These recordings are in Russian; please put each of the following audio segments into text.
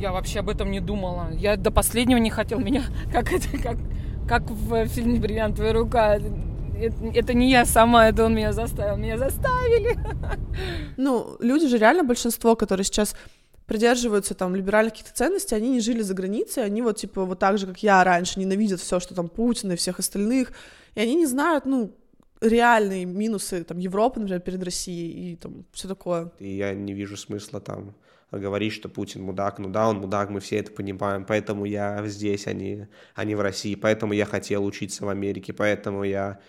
Я вообще об этом не думала. Я до последнего не хотел меня, как это, как, как в фильме «Бриллиантовая рука». Это, это не я сама, это он меня заставил. Меня заставили. Ну, люди же реально большинство, которые сейчас придерживаются там либеральных каких-то ценностей, они не жили за границей, они вот типа вот так же, как я раньше, ненавидят все, что там Путин и всех остальных, и они не знают, ну, реальные минусы там Европы, например, перед Россией и там все такое. И я не вижу смысла там говорить, что Путин мудак. Ну да, он мудак, мы все это понимаем, поэтому я здесь, а не, а не в России, поэтому я хотел учиться в Америке, поэтому я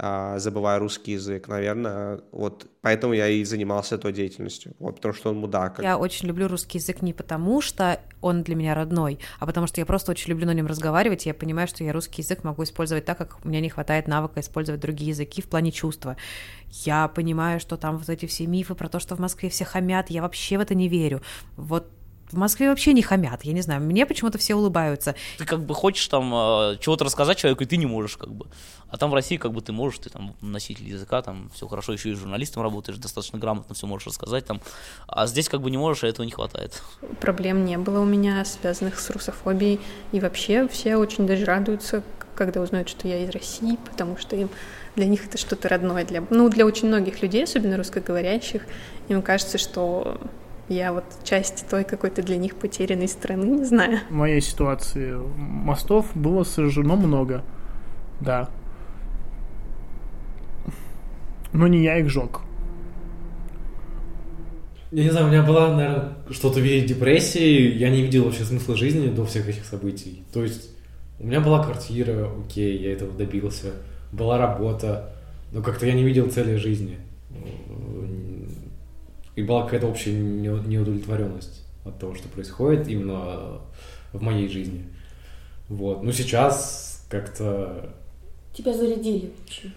а, забываю русский язык, наверное, вот поэтому я и занимался той деятельностью, вот потому что он мудак. Я очень люблю русский язык не потому, что он для меня родной, а потому что я просто очень люблю на нем разговаривать, и я понимаю, что я русский язык могу использовать так, как у меня не хватает навыка использовать другие языки в плане чувства. Я понимаю, что там вот эти все мифы про то, что в Москве все хамят, я вообще в это не верю. Вот в Москве вообще не хамят, я не знаю, мне почему-то все улыбаются. Ты как бы хочешь там э, чего-то рассказать человеку, и ты не можешь как бы. А там в России как бы ты можешь, ты там носитель языка, там все хорошо, еще и журналистом работаешь, достаточно грамотно все можешь рассказать там. А здесь как бы не можешь, а этого не хватает. Проблем не было у меня, связанных с русофобией. И вообще все очень даже радуются, когда узнают, что я из России, потому что им для них это что-то родное. Для, ну, для очень многих людей, особенно русскоговорящих, им кажется, что я вот часть той какой-то для них потерянной страны, не знаю. В моей ситуации мостов было сожжено много, да. Но не я их жег. Я не знаю, у меня была, наверное, что-то в виде депрессии. Я не видел вообще смысла жизни до всех этих событий. То есть у меня была квартира, окей, я этого добился. Была работа, но как-то я не видел цели жизни и была какая-то общая неудовлетворенность от того, что происходит именно в моей жизни. Вот. Ну, сейчас как-то... Тебя зарядили вообще?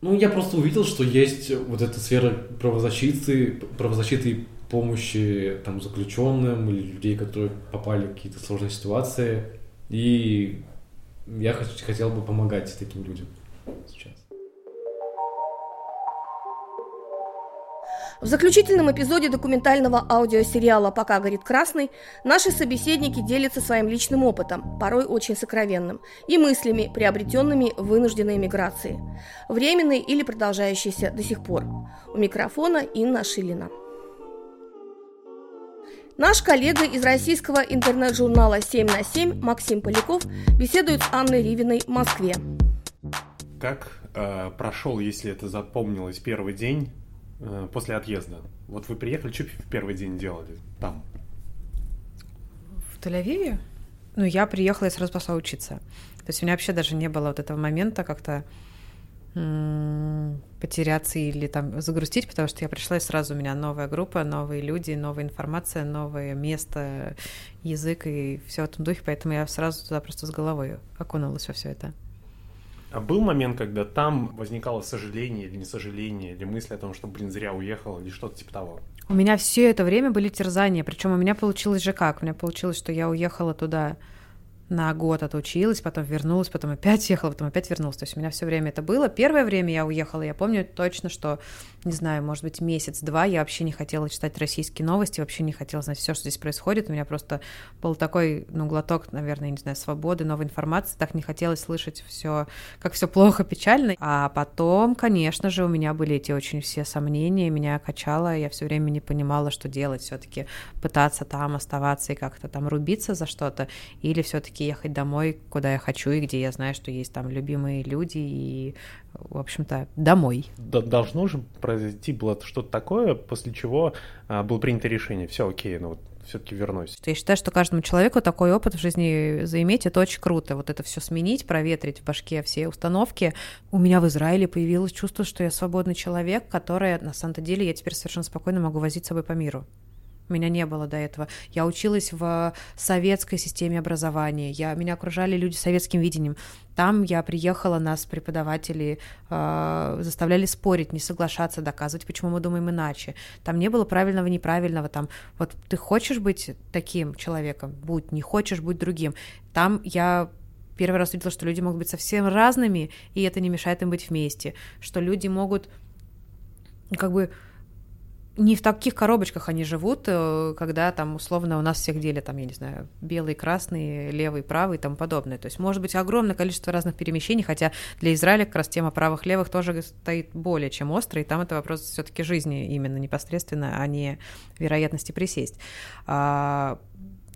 Ну, я просто увидел, что есть вот эта сфера правозащиты, правозащиты помощи там заключенным или людей, которые попали в какие-то сложные ситуации. И я хотел бы помогать таким людям сейчас. В заключительном эпизоде документального аудиосериала «Пока горит красный» наши собеседники делятся своим личным опытом, порой очень сокровенным, и мыслями, приобретенными в вынужденной миграции, временной или продолжающейся до сих пор. У микрофона Инна Шилина. Наш коллега из российского интернет-журнала «7 на 7» Максим Поляков беседует с Анной Ривиной в Москве. Как э, прошел, если это запомнилось, первый день после отъезда? Вот вы приехали, что в первый день делали там? В Тель-Авиве? Ну, я приехала и сразу пошла учиться. То есть у меня вообще даже не было вот этого момента как-то потеряться или там загрустить, потому что я пришла и сразу у меня новая группа, новые люди, новая информация, новое место, язык и все в этом духе, поэтому я сразу туда просто с головой окунулась во все это. А был момент, когда там возникало сожаление или не сожаление, или мысль о том, что, блин, зря уехал, или что-то типа того? У меня все это время были терзания, причем у меня получилось же как? У меня получилось, что я уехала туда на год отучилась, потом вернулась, потом опять ехала, потом опять вернулась. То есть у меня все время это было. Первое время я уехала, я помню точно, что, не знаю, может быть, месяц-два я вообще не хотела читать российские новости, вообще не хотела знать все, что здесь происходит. У меня просто был такой, ну, глоток, наверное, не знаю, свободы, новой информации. Так не хотелось слышать все, как все плохо, печально. А потом, конечно же, у меня были эти очень все сомнения, меня качало, я все время не понимала, что делать, все-таки пытаться там оставаться и как-то там рубиться за что-то, или все-таки ехать домой, куда я хочу, и где я знаю, что есть там любимые люди, и, в общем-то, домой. Должно же произойти было что-то такое, после чего а, было принято решение, все окей, ну вот все-таки вернусь. Я считаю, что каждому человеку такой опыт в жизни заиметь, это очень круто. Вот это все сменить, проветрить в башке все установки. У меня в Израиле появилось чувство, что я свободный человек, который, на самом-то деле, я теперь совершенно спокойно могу возить с собой по миру. Меня не было до этого. Я училась в советской системе образования. Я, меня окружали люди с советским видением. Там я приехала, нас преподаватели э, заставляли спорить, не соглашаться, доказывать, почему мы думаем иначе. Там не было правильного, неправильного. Там вот ты хочешь быть таким человеком, будь, не хочешь, будь другим. Там я первый раз увидела, что люди могут быть совсем разными, и это не мешает им быть вместе. Что люди могут как бы не в таких коробочках они живут, э, когда там условно у нас всех делят, там, я не знаю, белый, красный, левый, правый и тому подобное. То есть может быть огромное количество разных перемещений, хотя для Израиля как раз тема правых-левых тоже стоит более чем острый, и там это вопрос все таки жизни именно непосредственно, а не вероятности присесть. А,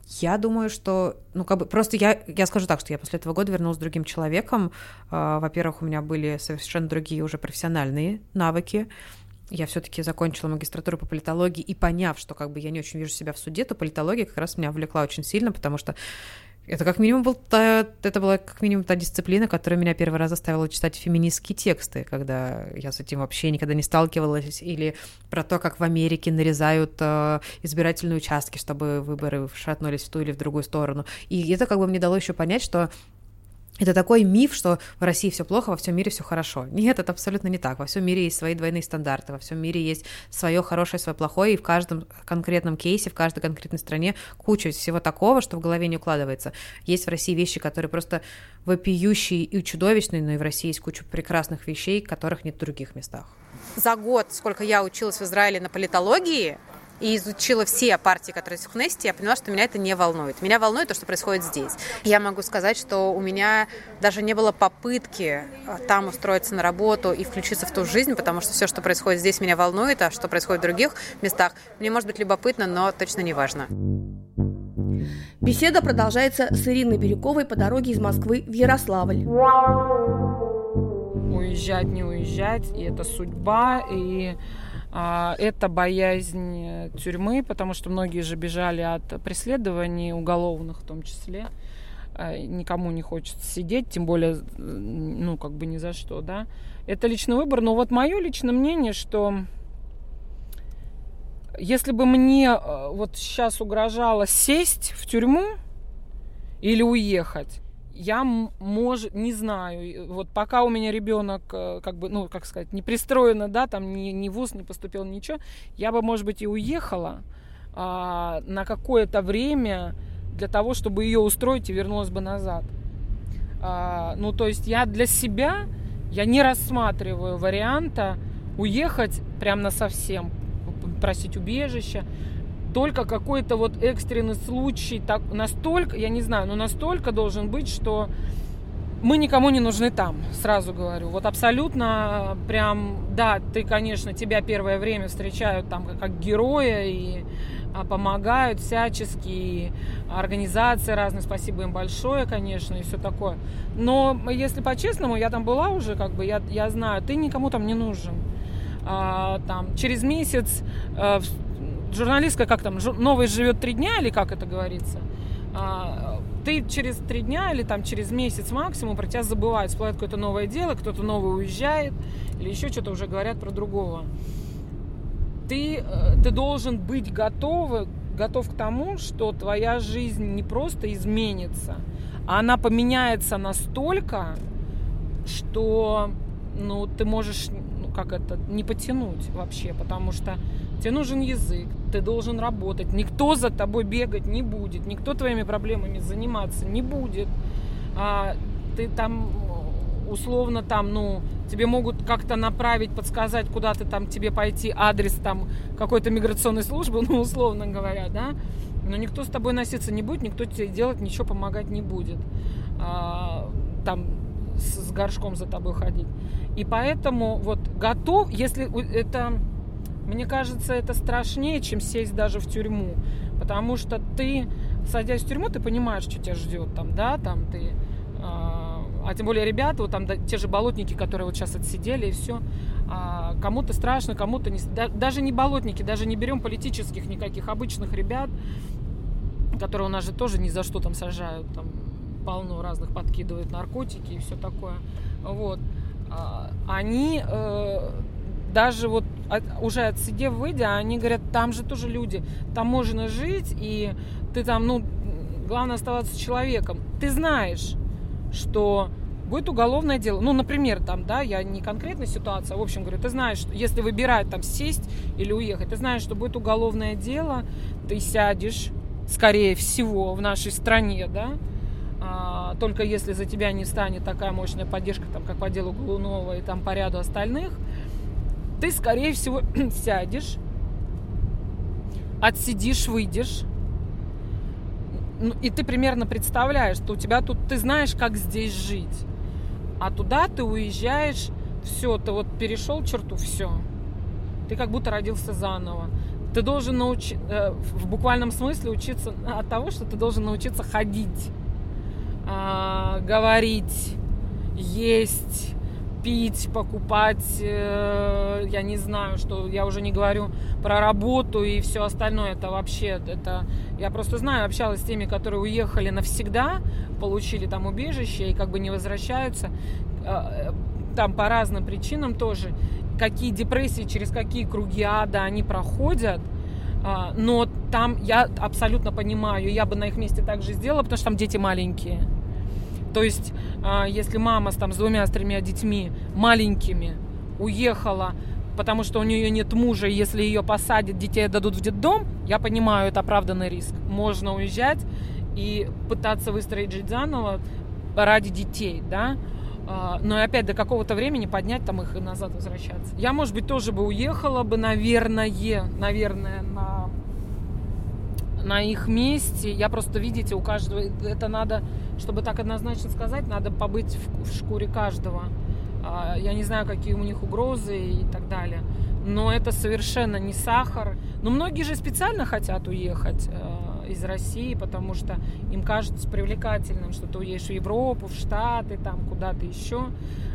я думаю, что, ну, как бы, просто я, я скажу так, что я после этого года вернулась другим человеком. А, во-первых, у меня были совершенно другие уже профессиональные навыки, я все-таки закончила магистратуру по политологии, и поняв, что как бы я не очень вижу себя в суде, то политология как раз меня увлекла очень сильно, потому что это как минимум был та, это была как минимум та дисциплина, которая меня первый раз заставила читать феминистские тексты, когда я с этим вообще никогда не сталкивалась, или про то, как в Америке нарезают э, избирательные участки, чтобы выборы шатнулись в ту или в другую сторону. И это как бы мне дало еще понять, что это такой миф, что в России все плохо, во всем мире все хорошо. Нет, это абсолютно не так. Во всем мире есть свои двойные стандарты, во всем мире есть свое хорошее, свое плохое, и в каждом конкретном кейсе, в каждой конкретной стране куча всего такого, что в голове не укладывается. Есть в России вещи, которые просто вопиющие и чудовищные, но и в России есть куча прекрасных вещей, которых нет в других местах. За год, сколько я училась в Израиле на политологии, и изучила все партии, которые есть в Кнесте, я поняла, что меня это не волнует. Меня волнует то, что происходит здесь. Я могу сказать, что у меня даже не было попытки а, там устроиться на работу и включиться в ту жизнь, потому что все, что происходит здесь, меня волнует, а что происходит в других местах, мне может быть любопытно, но точно не важно. Беседа продолжается с Ириной Бирюковой по дороге из Москвы в Ярославль. Уезжать, не уезжать, и это судьба, и это боязнь э, тюрьмы, потому что многие же бежали от преследований уголовных в том числе. А, никому не хочется сидеть, тем более, ну, как бы ни за что, да. Это личный выбор, но вот мое личное мнение, что если бы мне э, вот сейчас угрожало сесть в тюрьму или уехать, я, может, не знаю, вот пока у меня ребенок, э, как бы, ну, как сказать, не пристроено, да, там ни, ни вуз не поступил, ничего, я бы, может быть, и уехала а, на какое-то время для того, чтобы ее устроить и вернулась бы назад. А, ну, то есть я для себя, я не рассматриваю варианта уехать прям на совсем, просить убежища, только какой-то вот экстренный случай, так, настолько, я не знаю, но настолько должен быть, что мы никому не нужны там, сразу говорю. Вот абсолютно прям, да, ты, конечно, тебя первое время встречают там как, героя и а, помогают всячески, и организации разные, спасибо им большое, конечно, и все такое. Но если по-честному, я там была уже, как бы, я, я знаю, ты никому там не нужен. А, там, через месяц а, журналистка, как там, новость живет три дня или как это говорится, а, ты через три дня или там через месяц максимум про тебя забывают, всплывает какое-то новое дело, кто-то новый уезжает или еще что-то уже говорят про другого. Ты, э, ты должен быть готов, готов к тому, что твоя жизнь не просто изменится, а она поменяется настолько, что ну, ты можешь как это, не потянуть вообще, потому что тебе нужен язык, ты должен работать, никто за тобой бегать не будет, никто твоими проблемами заниматься не будет. А, ты там условно там, ну, тебе могут как-то направить, подсказать, куда ты там тебе пойти, адрес там какой-то миграционной службы, ну, условно говоря, да, но никто с тобой носиться не будет, никто тебе делать ничего помогать не будет. А, там с, с горшком за тобой ходить. И поэтому вот готов, если это мне кажется, это страшнее, чем сесть даже в тюрьму. Потому что ты, садясь в тюрьму, ты понимаешь, что тебя ждет там, да, там ты... А, а тем более ребята, вот там да, те же болотники, которые вот сейчас отсидели и все. А, кому-то страшно, кому-то не... Да, даже не болотники, даже не берем политических никаких обычных ребят, которые у нас же тоже ни за что там сажают, там полно разных подкидывают наркотики и все такое. Вот. А, они э, даже вот от, уже отсидев, выйдя, они говорят, там же тоже люди, там можно жить, и ты там, ну, главное оставаться человеком. Ты знаешь, что будет уголовное дело. Ну, например, там, да, я не конкретная ситуация, а в общем говорю, ты знаешь, что если выбирать там сесть или уехать, ты знаешь, что будет уголовное дело, ты сядешь, скорее всего, в нашей стране, да, а, только если за тебя не станет такая мощная поддержка, там, как по делу Голунова и там по ряду остальных, ты, скорее всего, сядешь, отсидишь, выйдешь, ну, и ты примерно представляешь, что у тебя тут, ты знаешь, как здесь жить. А туда ты уезжаешь, все, ты вот перешел черту, все. Ты как будто родился заново. Ты должен научиться, э, в буквальном смысле учиться от того, что ты должен научиться ходить, а, говорить, есть, пить, покупать, э, я не знаю, что я уже не говорю про работу и все остальное. Это вообще, это я просто знаю, общалась с теми, которые уехали навсегда, получили там убежище и как бы не возвращаются. Э, там по разным причинам тоже. Какие депрессии, через какие круги ада они проходят. А, но там я абсолютно понимаю, я бы на их месте так же сделала, потому что там дети маленькие. То есть, а, если мама с, там, с двумя, с тремя детьми маленькими уехала, потому что у нее нет мужа, и если ее посадят, детей дадут в детдом, я понимаю, это оправданный риск. Можно уезжать и пытаться выстроить жить заново ради детей, да, а, но опять до какого-то времени поднять там их и назад возвращаться. Я, может быть, тоже бы уехала бы, наверное, наверное, на, на их месте. Я просто, видите, у каждого, это надо, чтобы так однозначно сказать, надо побыть в, в шкуре каждого. А, я не знаю, какие у них угрозы и так далее. Но это совершенно не сахар. Но многие же специально хотят уехать а, из России, потому что им кажется привлекательным, что ты уедешь в Европу, в Штаты, там куда-то еще,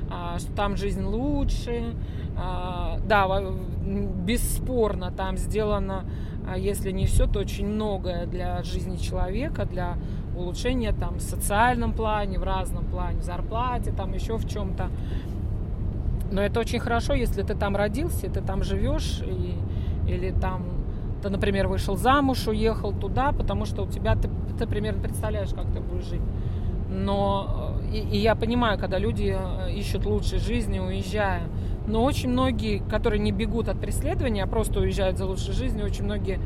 а, что там жизнь лучше. А, да, бесспорно, там сделано, а, если не все, то очень многое для жизни человека, для улучшения там в социальном плане, в разном плане, в зарплате, там еще в чем-то. Но это очень хорошо, если ты там родился, ты там живешь, и, или там ты, например, вышел замуж, уехал туда, потому что у тебя ты, ты примерно представляешь, как ты будешь жить. Но э, и, и я понимаю, когда люди э, ищут лучшей жизни, уезжая. Но очень многие, которые не бегут от преследования, а просто уезжают за лучшей жизнью, очень многие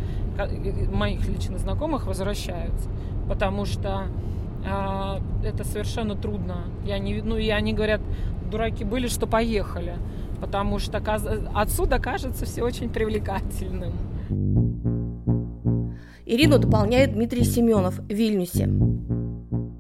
моих личных знакомых возвращаются. Потому что э, это совершенно трудно. Я не, ну, и они говорят, дураки были, что поехали. Потому что отсюда кажется все очень привлекательным. Ирину дополняет Дмитрий Семенов в Вильнюсе.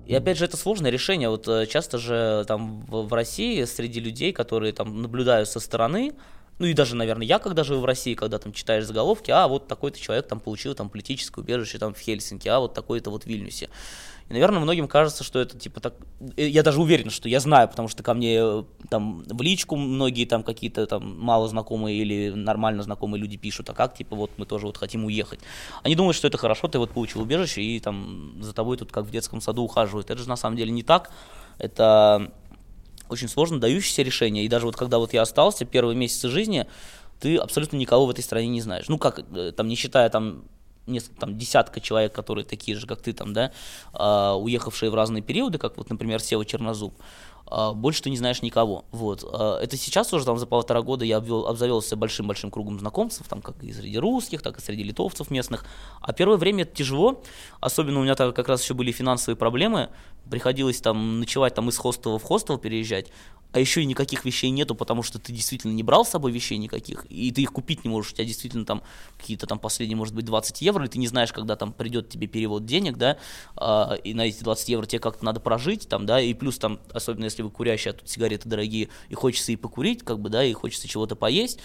И опять же, это сложное решение. Вот э, часто же там в, России среди людей, которые там наблюдают со стороны, ну и даже, наверное, я, когда живу в России, когда там читаешь заголовки, а вот такой-то человек там получил там политическое убежище там в Хельсинки, а вот такой-то вот в Вильнюсе. И, наверное, многим кажется, что это типа так... Э, я даже уверен, что я знаю, потому что ко мне э, там в личку многие там какие-то там мало знакомые или нормально знакомые люди пишут, а как, типа, вот мы тоже вот хотим уехать. Они думают, что это хорошо, ты вот получил убежище, и там за тобой тут как в детском саду ухаживают. Это же на самом деле не так. Это очень сложно дающееся решение. И даже вот когда вот я остался, первые месяцы жизни, ты абсолютно никого в этой стране не знаешь. Ну как, э, там, не считая там несколько, там, десятка человек, которые такие же, как ты, там, да, э, уехавшие в разные периоды, как вот, например, Сева Чернозуб, э, больше ты не знаешь никого. Вот. Э, это сейчас уже там за полтора года я обвел, обзавелся большим-большим кругом знакомцев, там, как и среди русских, так и среди литовцев местных. А первое время это тяжело, особенно у меня так как раз еще были финансовые проблемы, приходилось там ночевать там из хостела в хостел переезжать, а еще и никаких вещей нету, потому что ты действительно не брал с собой вещей никаких, и ты их купить не можешь, у тебя действительно там какие-то там последние, может быть, 20 евро, и ты не знаешь, когда там придет тебе перевод денег, да, а, и на эти 20 евро тебе как-то надо прожить, там, да, и плюс там, особенно если вы курящие, а тут сигареты дорогие, и хочется и покурить, как бы, да, и хочется чего-то поесть,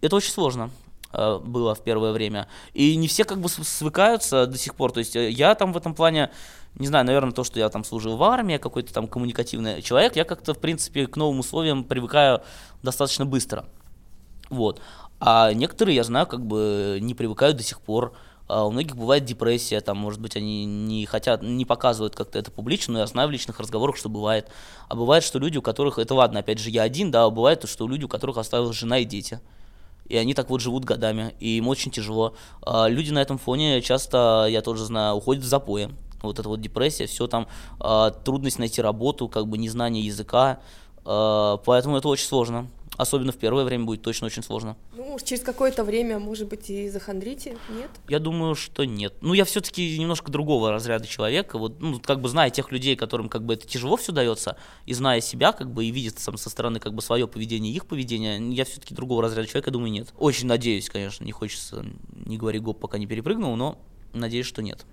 это очень сложно. Э, было в первое время. И не все как бы свыкаются до сих пор. То есть э, я там в этом плане, не знаю, наверное, то, что я там служил в армии, какой-то там коммуникативный человек, я как-то, в принципе, к новым условиям привыкаю достаточно быстро. Вот. А некоторые, я знаю, как бы не привыкают до сих пор. А у многих бывает депрессия, там, может быть, они не хотят, не показывают как-то это публично, но я знаю в личных разговорах, что бывает. А бывает, что люди, у которых, это ладно, опять же, я один, да, а бывает, что люди, у которых оставилась жена и дети и они так вот живут годами, и им очень тяжело. А люди на этом фоне часто, я тоже знаю, уходят в запои. Вот эта вот депрессия, все там, а, трудность найти работу, как бы незнание языка, а, поэтому это очень сложно. Особенно в первое время будет точно очень сложно. Ну, через какое-то время, может быть, и захандрите, нет? Я думаю, что нет. Ну, я все-таки немножко другого разряда человека. Вот, ну, как бы зная тех людей, которым как бы это тяжело все дается, и зная себя, как бы, и видя сам со стороны как бы свое поведение, их поведение, я все-таки другого разряда человека, думаю, нет. Очень надеюсь, конечно, не хочется, не говори гоп, пока не перепрыгнул, но надеюсь, что нет.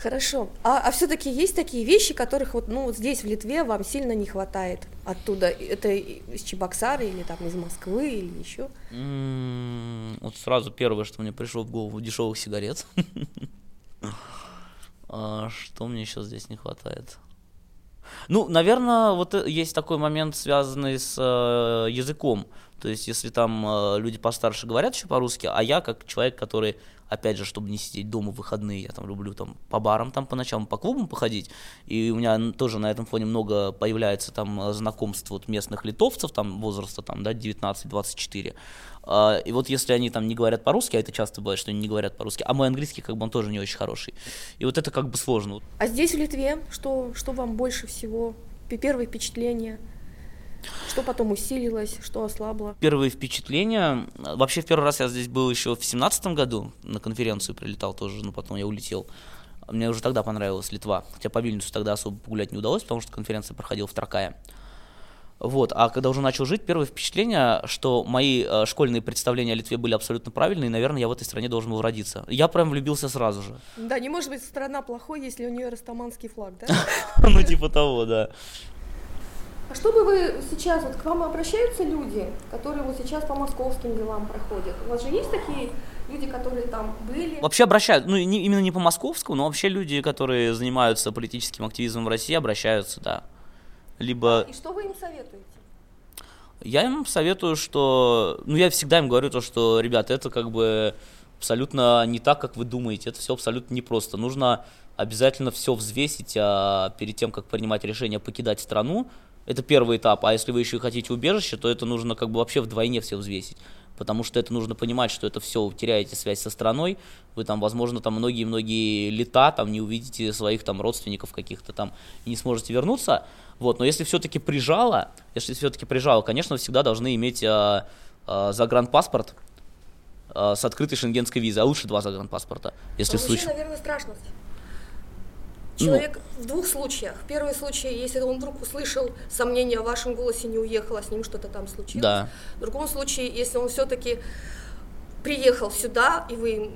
Хорошо. А, а все-таки есть такие вещи, которых вот, ну, вот здесь, в Литве, вам сильно не хватает оттуда? Это из Чебоксары или там из Москвы или еще? Вот сразу первое, что мне пришло в голову, дешевых сигарет. А Что мне еще здесь не хватает? Ну, наверное, вот э, есть такой момент, связанный с э, языком. То есть, если там э, люди постарше говорят еще по-русски, а я как человек, который, опять же, чтобы не сидеть дома в выходные, я там люблю там по барам там по ночам, по клубам походить, и у меня тоже на этом фоне много появляется там э, знакомств вот местных литовцев, там возраста там, да, 19-24. А, И вот если они там не говорят по-русски, а это часто бывает, что они не говорят по-русски, а мой английский как бы он тоже не очень хороший. И вот это как бы сложно. А здесь, в Литве, что, что вам больше всего? П- Первые впечатления? Что потом усилилось, что ослабло? Первые впечатления. э, Вообще, в первый раз я здесь был еще в семнадцатом году, на конференцию прилетал тоже, но потом я улетел. Мне уже тогда понравилась Литва, хотя по Вильнюсу тогда особо погулять не удалось, потому что конференция проходила в Тракае. Вот, а когда уже начал жить, первое впечатление, что мои э, школьные представления о Литве были абсолютно правильные, и, наверное, я в этой стране должен был родиться. Я прям влюбился сразу же. Да, не может быть страна плохой, если у нее растаманский флаг, да? Ну, типа того, да. А что бы вы сейчас, вот к вам обращаются люди, которые вот сейчас по московским делам проходят? У вас же есть такие люди, которые там были? Вообще обращают, ну, не- именно не по московскому, но вообще люди, которые занимаются политическим активизмом в России, обращаются, да. Либо И что вы им советуете? я им советую, что... Ну, я всегда им говорю то, что, ребята, это как бы абсолютно не так, как вы думаете. Это все абсолютно непросто. Нужно обязательно все взвесить а, перед тем, как принимать решение покидать страну. Это первый этап. А если вы еще и хотите убежище, то это нужно как бы вообще вдвойне все взвесить. Потому что это нужно понимать, что это все, вы теряете связь со страной, вы там, возможно, там многие-многие лета там не увидите своих там родственников каких-то там и не сможете вернуться. Вот, но если все-таки прижало, если все-таки прижало, конечно, всегда должны иметь а, а, загранпаспорт а, с открытой шенгенской визой, а лучше два загранпаспорта, если в А вообще, случае. наверное, страшно. Ну. Человек в двух случаях. В первом случае, если он вдруг услышал сомнения о вашем голосе, не уехал, а с ним что-то там случилось. Да. В другом случае, если он все-таки приехал сюда, и вы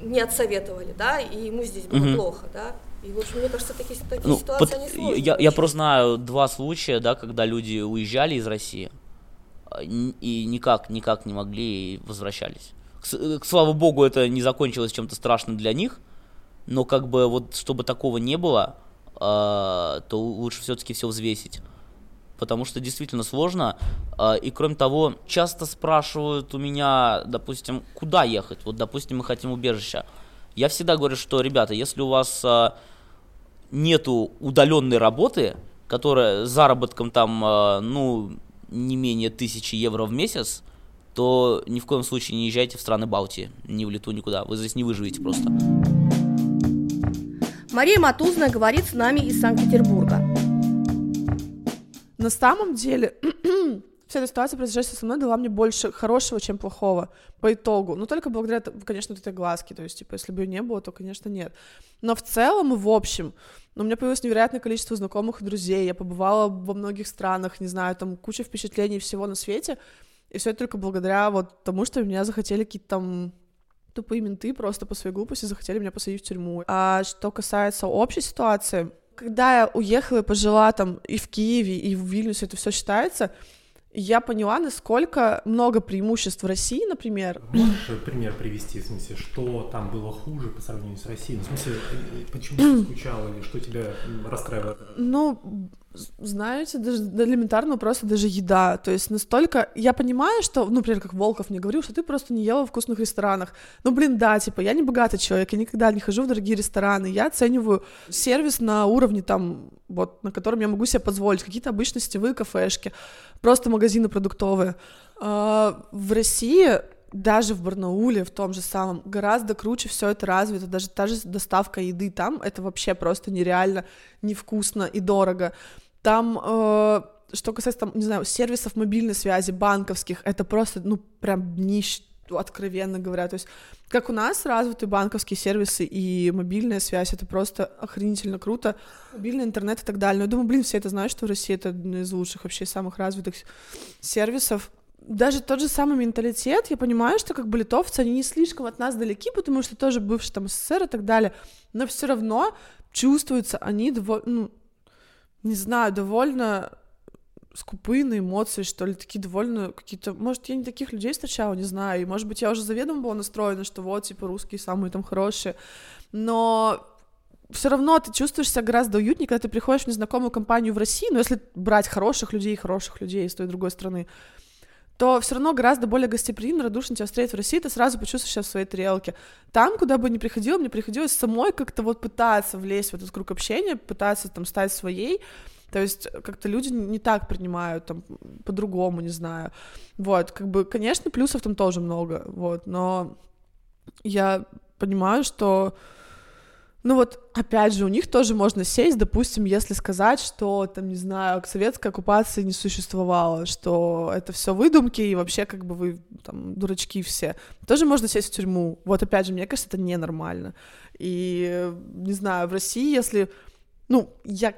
не отсоветовали, да, и ему здесь было Мгм. плохо, да. И, в общем, мне кажется, такие, такие Ну, ситуации, они сложные. я, я просто знаю два случая, да, когда люди уезжали из России а, и никак, никак не могли и возвращались. К, э, к слава богу, это не закончилось чем-то страшным для них, но как бы вот чтобы такого не было, а, то лучше все-таки все взвесить. Потому что действительно сложно. а, И кроме того, часто спрашивают у меня, допустим, куда ехать. Вот, допустим, мы хотим убежища. Я всегда говорю, что, ребята, если у вас а, нету удаленной работы, которая с заработком там, а, ну, не менее тысячи евро в месяц, то ни в коем случае не езжайте в страны Балтии, ни в Литву, никуда. Вы здесь не выживете просто. Мария Матузная говорит с нами из Санкт-Петербурга. На самом деле, вся эта ситуация, произошедшая со мной, дала мне больше хорошего, чем плохого по итогу. Но только благодаря, конечно, вот этой глазки. То есть, типа, если бы ее не было, то, конечно, нет. Но в целом и в общем, ну, у меня появилось невероятное количество знакомых и друзей. Я побывала во многих странах, не знаю, там куча впечатлений всего на свете. И все это только благодаря вот тому, что меня захотели какие-то там тупые менты просто по своей глупости захотели меня посадить в тюрьму. А что касается общей ситуации, когда я уехала и пожила там и в Киеве, и в Вильнюсе, это все считается, я поняла, насколько много преимуществ в России, например. Можешь пример привести, в смысле, что там было хуже по сравнению с Россией? Ну, В смысле, э, почему ты скучал или что тебя м, расстраивает? Ну, знаете, даже до элементарного просто даже еда. То есть настолько... Я понимаю, что, ну, например, как Волков мне говорил, что ты просто не ела в вкусных ресторанах. Ну, блин, да, типа, я не богатый человек, я никогда не хожу в дорогие рестораны. Я оцениваю сервис на уровне там, вот, на котором я могу себе позволить. Какие-то обычно сетевые кафешки, просто магазины продуктовые. А, В России даже в Барнауле, в том же самом, гораздо круче все это развито, даже та же доставка еды там, это вообще просто нереально невкусно и дорого. Там э, что касается, там, не знаю, сервисов мобильной связи, банковских, это просто, ну, прям нищ откровенно говоря. То есть, как у нас развиты банковские сервисы и мобильная связь, это просто охренительно круто. Мобильный интернет и так далее. Но я думаю, блин, все это знают, что в России это один из лучших вообще самых развитых сервисов. Даже тот же самый менталитет, я понимаю, что как бы литовцы, они не слишком от нас далеки, потому что тоже бывший там СССР и так далее, но все равно чувствуются они довольно, ну, не знаю, довольно скупые на эмоции, что ли, такие довольно какие-то... Может, я не таких людей встречала, не знаю, и, может быть, я уже заведомо была настроена, что вот, типа, русские самые там хорошие, но все равно ты чувствуешь себя гораздо уютнее, когда ты приходишь в незнакомую компанию в России, но если брать хороших людей, хороших людей с той и другой стороны, то все равно гораздо более гостеприимно, радушно тебя встретить в России, ты сразу почувствуешь себя в своей тарелке. Там, куда бы ни приходила, мне приходилось самой как-то вот пытаться влезть в этот круг общения, пытаться там стать своей, то есть как-то люди не так принимают, там, по-другому, не знаю. Вот, как бы, конечно, плюсов там тоже много, вот, но я понимаю, что ну вот, опять же, у них тоже можно сесть, допустим, если сказать, что, там, не знаю, советская оккупация не существовала, что это все выдумки, и вообще, как бы, вы, там, дурачки все. Тоже можно сесть в тюрьму. Вот, опять же, мне кажется, это ненормально. И, не знаю, в России, если... Ну, я,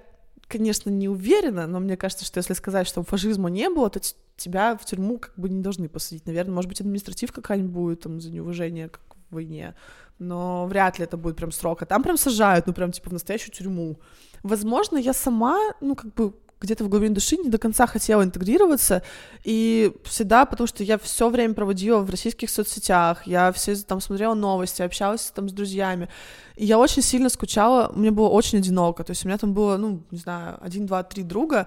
конечно, не уверена, но мне кажется, что если сказать, что фашизма не было, то тебя в тюрьму как бы не должны посадить. Наверное, может быть, административ какая-нибудь будет там за неуважение к войне но вряд ли это будет прям срок. А там прям сажают, ну прям типа в настоящую тюрьму. Возможно, я сама, ну как бы где-то в глубине души не до конца хотела интегрироваться, и всегда, потому что я все время проводила в российских соцсетях, я все там смотрела новости, общалась там с друзьями, и я очень сильно скучала, мне было очень одиноко, то есть у меня там было, ну, не знаю, один, два, три друга,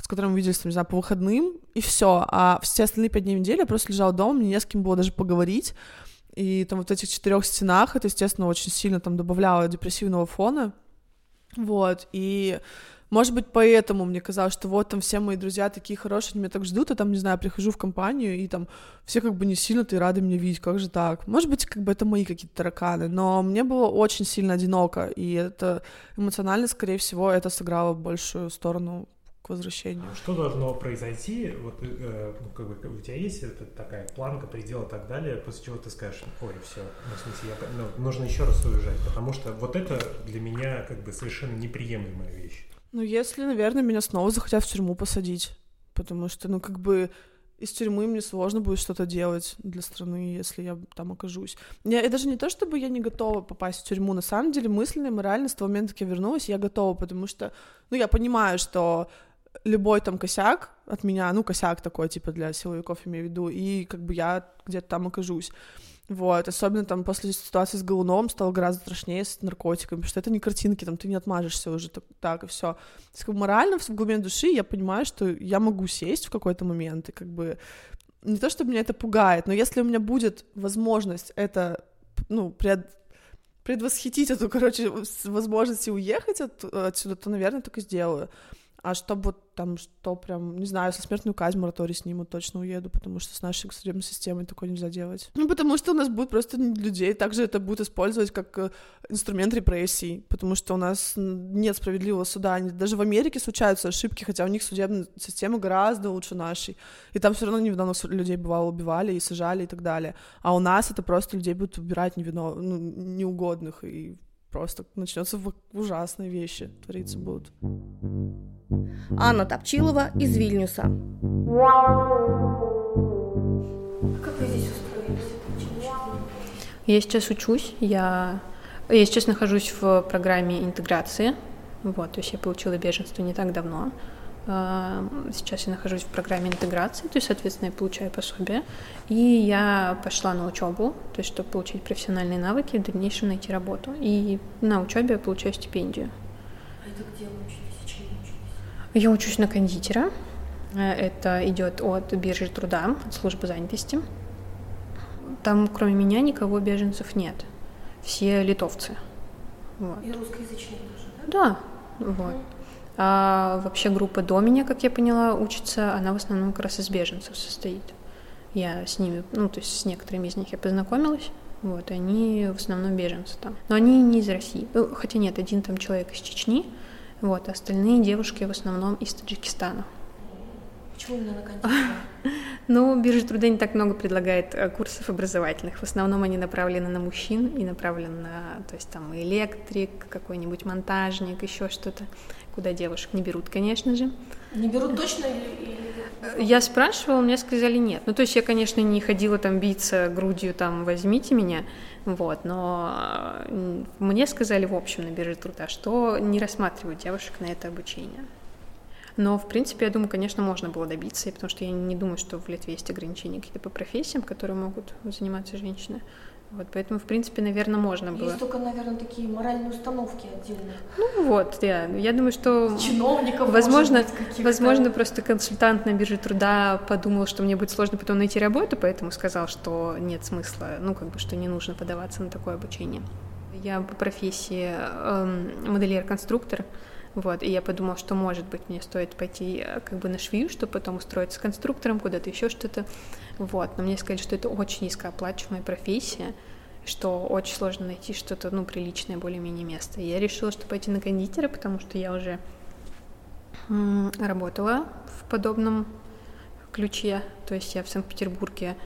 с которыми мы виделись, там, не знаю, по выходным, и все, а все остальные пять дней недели я просто лежала дома, мне не с кем было даже поговорить, и там вот в этих четырех стенах это, естественно, очень сильно там добавляло депрессивного фона. Вот, и может быть, поэтому мне казалось, что вот там все мои друзья такие хорошие, они меня так ждут, а там, не знаю, прихожу в компанию, и там все как бы не сильно-то и рады меня видеть, как же так? Может быть, как бы это мои какие-то тараканы, но мне было очень сильно одиноко, и это эмоционально, скорее всего, это сыграло большую сторону к возвращению. Что должно произойти? Вот э, ну, как бы у тебя есть эта такая планка, предела и так далее, после чего ты скажешь, ой, все, ну, в смысле, я, ну, нужно еще раз уезжать, потому что вот это для меня как бы совершенно неприемлемая вещь. Ну, если, наверное, меня снова захотят в тюрьму посадить, потому что, ну, как бы из тюрьмы мне сложно будет что-то делать для страны, если я там окажусь. Я, и даже не то, чтобы я не готова попасть в тюрьму, на самом деле мысленно и морально с того момента, как я вернулась, я готова, потому что, ну, я понимаю, что любой там косяк от меня, ну, косяк такой, типа, для силовиков, имею в виду, и как бы я где-то там окажусь. Вот, особенно там после ситуации с Голуновым стало гораздо страшнее с наркотиками, потому что это не картинки, там ты не отмажешься уже так, так и все. Как бы морально, в глубине души я понимаю, что я могу сесть в какой-то момент, и как бы не то, чтобы меня это пугает, но если у меня будет возможность это, ну, пред, предвосхитить эту, короче, возможность уехать от, отсюда, то, наверное, и сделаю. А чтобы там, что прям, не знаю, если смертную казнь мораторий снимут, точно уеду, потому что с нашей судебной системой такое нельзя делать. Ну, потому что у нас будет просто людей, также это будет использовать как э, инструмент репрессий, потому что у нас нет справедливого суда. Даже в Америке случаются ошибки, хотя у них судебная система гораздо лучше нашей. И там все равно невиновных людей бывало убивали и сажали и так далее. А у нас это просто людей будут убирать невиновных, ну, неугодных, и просто начнется ужасные вещи твориться будут. Анна Топчилова из Вильнюса. Как вы здесь устроились? Я сейчас учусь, я, я сейчас нахожусь в программе интеграции, вот, то есть я получила беженство не так давно. А, сейчас я нахожусь в программе интеграции, то есть, соответственно, я получаю пособие. И я пошла на учебу, то есть, чтобы получить профессиональные навыки, в дальнейшем найти работу. И на учебе я получаю стипендию. А это где вы учитесь? Я учусь на кондитера. Э, это идет от биржи труда, от службы занятости. Там, кроме меня, никого беженцев нет. Все литовцы. Вот. И русскоязычные тоже, да? Да, вот. А вообще группа до меня, как я поняла, учится, она в основном как раз из беженцев состоит. Я с ними, ну, то есть с некоторыми из них я познакомилась, вот, и они в основном беженцы там. Но они не из России. Ну, хотя нет, один там человек из Чечни, вот, остальные девушки в основном из Таджикистана. Почему именно на? Ну, биржа труда не так много предлагает э, курсов образовательных. В основном они направлены на мужчин и направлены на, то есть там электрик, какой-нибудь монтажник, еще что-то, куда девушек не берут, конечно же. Не берут точно или... Э, я спрашивала, мне сказали нет. Ну, то есть я, конечно, не ходила там биться грудью, там, возьмите меня, вот, но э, мне сказали в общем на бирже труда, что не рассматривают девушек на это обучение. Но, в принципе, я думаю, конечно, можно было добиться, потому что я не думаю, что в Литве есть ограничения какие-то по профессиям, которые могут заниматься женщины. Вот, поэтому, в принципе, наверное, можно было. Есть только, наверное, такие моральные установки отдельные. Ну вот, я, я думаю, что... Чиновников, возможно, быть, возможно, просто консультант на бирже труда подумал, что мне будет сложно потом найти работу, поэтому сказал, что нет смысла, ну, как бы, что не нужно подаваться на такое обучение. Я по профессии эм, модельер-конструктор, вот, и я подумала, что, может быть, мне стоит пойти э, как бы на швею, чтобы потом устроиться конструктором куда-то, еще что-то. Вот, но мне сказали, что это очень низкооплачиваемая профессия, что очень сложно найти что-то, ну, приличное более-менее место. И я решила, что пойти на кондитера, потому что я уже работала в подобном ключе. То есть я в Санкт-Петербурге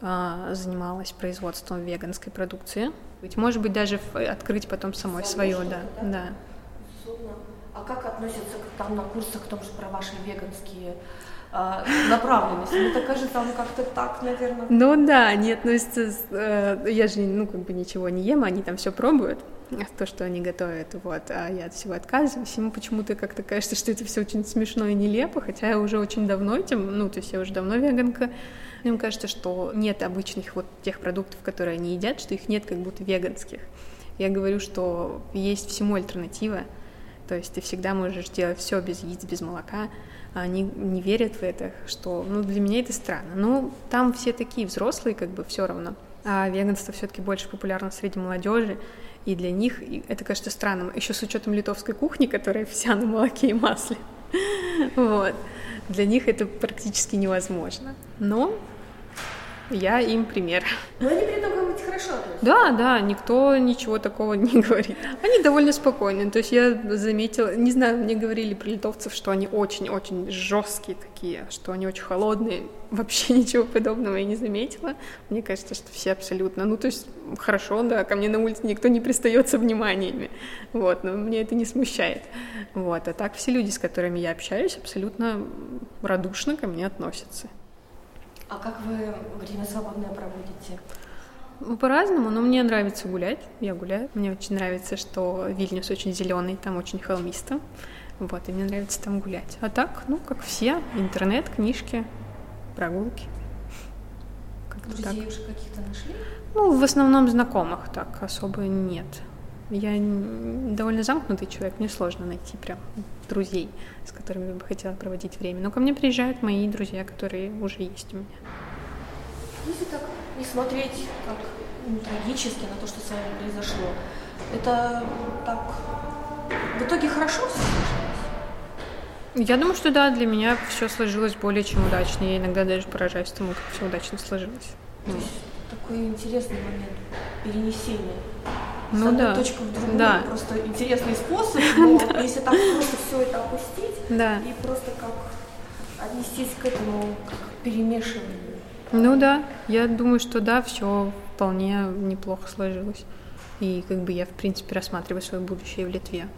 а, занималась производством веганской продукции. Ведь, может быть, даже открыть потом самой свою, да, да. да. А как относятся к, там на курсах, к том же про ваши веганские э, направленности? Мне так кажется, там как-то так, наверное. Ну да, они относятся, э, я же, ну, как бы ничего не ем, они там все пробуют, то, что они готовят, вот, а я от всего отказываюсь. Ему почему-то как-то кажется, что это все очень смешно и нелепо, хотя я уже очень давно этим, ну, то есть я уже давно веганка. Мне кажется, что нет обычных вот тех продуктов, которые они едят, что их нет как будто веганских. Я говорю, что есть всему альтернатива, то есть ты всегда можешь делать все без яиц, без молока. А они не верят в это, что, ну, для меня это странно. Ну, там все такие взрослые, как бы, все равно. А веганство все-таки больше популярно среди молодежи, и для них это кажется странным. Еще с учетом литовской кухни, которая вся на молоке и масле. Вот. Для них это практически невозможно. Но я им пример. Но они при этом говорят хорошо. Да, да, никто ничего такого не говорит. Они довольно спокойные. То есть я заметила, не знаю, мне говорили про литовцев, что они очень-очень жесткие такие, что они очень холодные. Вообще ничего подобного я не заметила. Мне кажется, что все абсолютно, ну то есть хорошо, да, ко мне на улице никто не пристает со вниманиями. Вот, но мне это не смущает. Вот, а так все люди, с которыми я общаюсь, абсолютно радушно ко мне относятся. А как вы время свободное проводите? Ну, по-разному, но мне нравится гулять. Я гуляю. Мне очень нравится, что Вильнюс очень зеленый, там очень холмисто. Вот, и мне нравится там гулять. А так, ну, как все, интернет, книжки, прогулки. Друзей так. уже каких-то нашли? Ну, в основном знакомых так особо нет. Я довольно замкнутый человек, мне сложно найти прям друзей, с которыми я бы хотела проводить время. Но ко мне приезжают мои друзья, которые уже есть у меня. Если так не смотреть как ну, трагически на то, что с вами произошло, это так в итоге хорошо все сложилось? Я думаю, что да, для меня все сложилось более чем удачно. Я иногда даже поражаюсь тому, как все удачно сложилось. То есть такой интересный момент перенесения ну, одной да. точки в другую. Да. Просто интересный способ, но если так просто все это опустить да. и просто как отнестись к этому как перемешиванию. Ну да, я думаю, что да, все вполне неплохо сложилось. И как бы я, в принципе, рассматриваю свое будущее в Литве.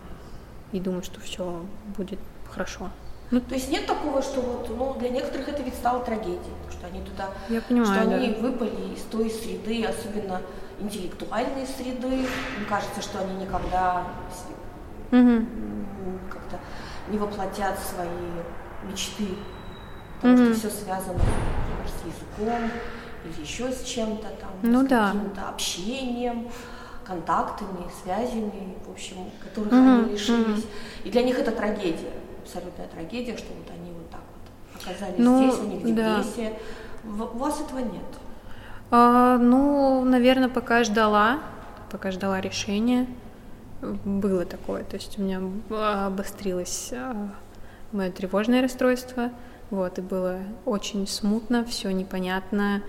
И думаю, что все будет хорошо. Ну, то есть нет такого, что вот, ну, для некоторых это ведь стало трагедией, что они туда, я понимаю, что да. они выпали из той среды, особенно интеллектуальной среды. Мне кажется, что они никогда как-то не воплотят свои мечты, потому угу. что все связано например, с языком или еще с чем-то там, ну, с да. каким-то общением контактами, связями, в общем, которых mm они лишились. mm И для них это трагедия, абсолютная трагедия, что вот они вот так вот оказались ну, здесь, они в депрессии. Да. У вас этого нет. А, ну, наверное, пока ждала, пока ждала решения, было такое. То есть у меня обострилось а, мое тревожное расстройство, вот, и было очень смутно, все непонятно,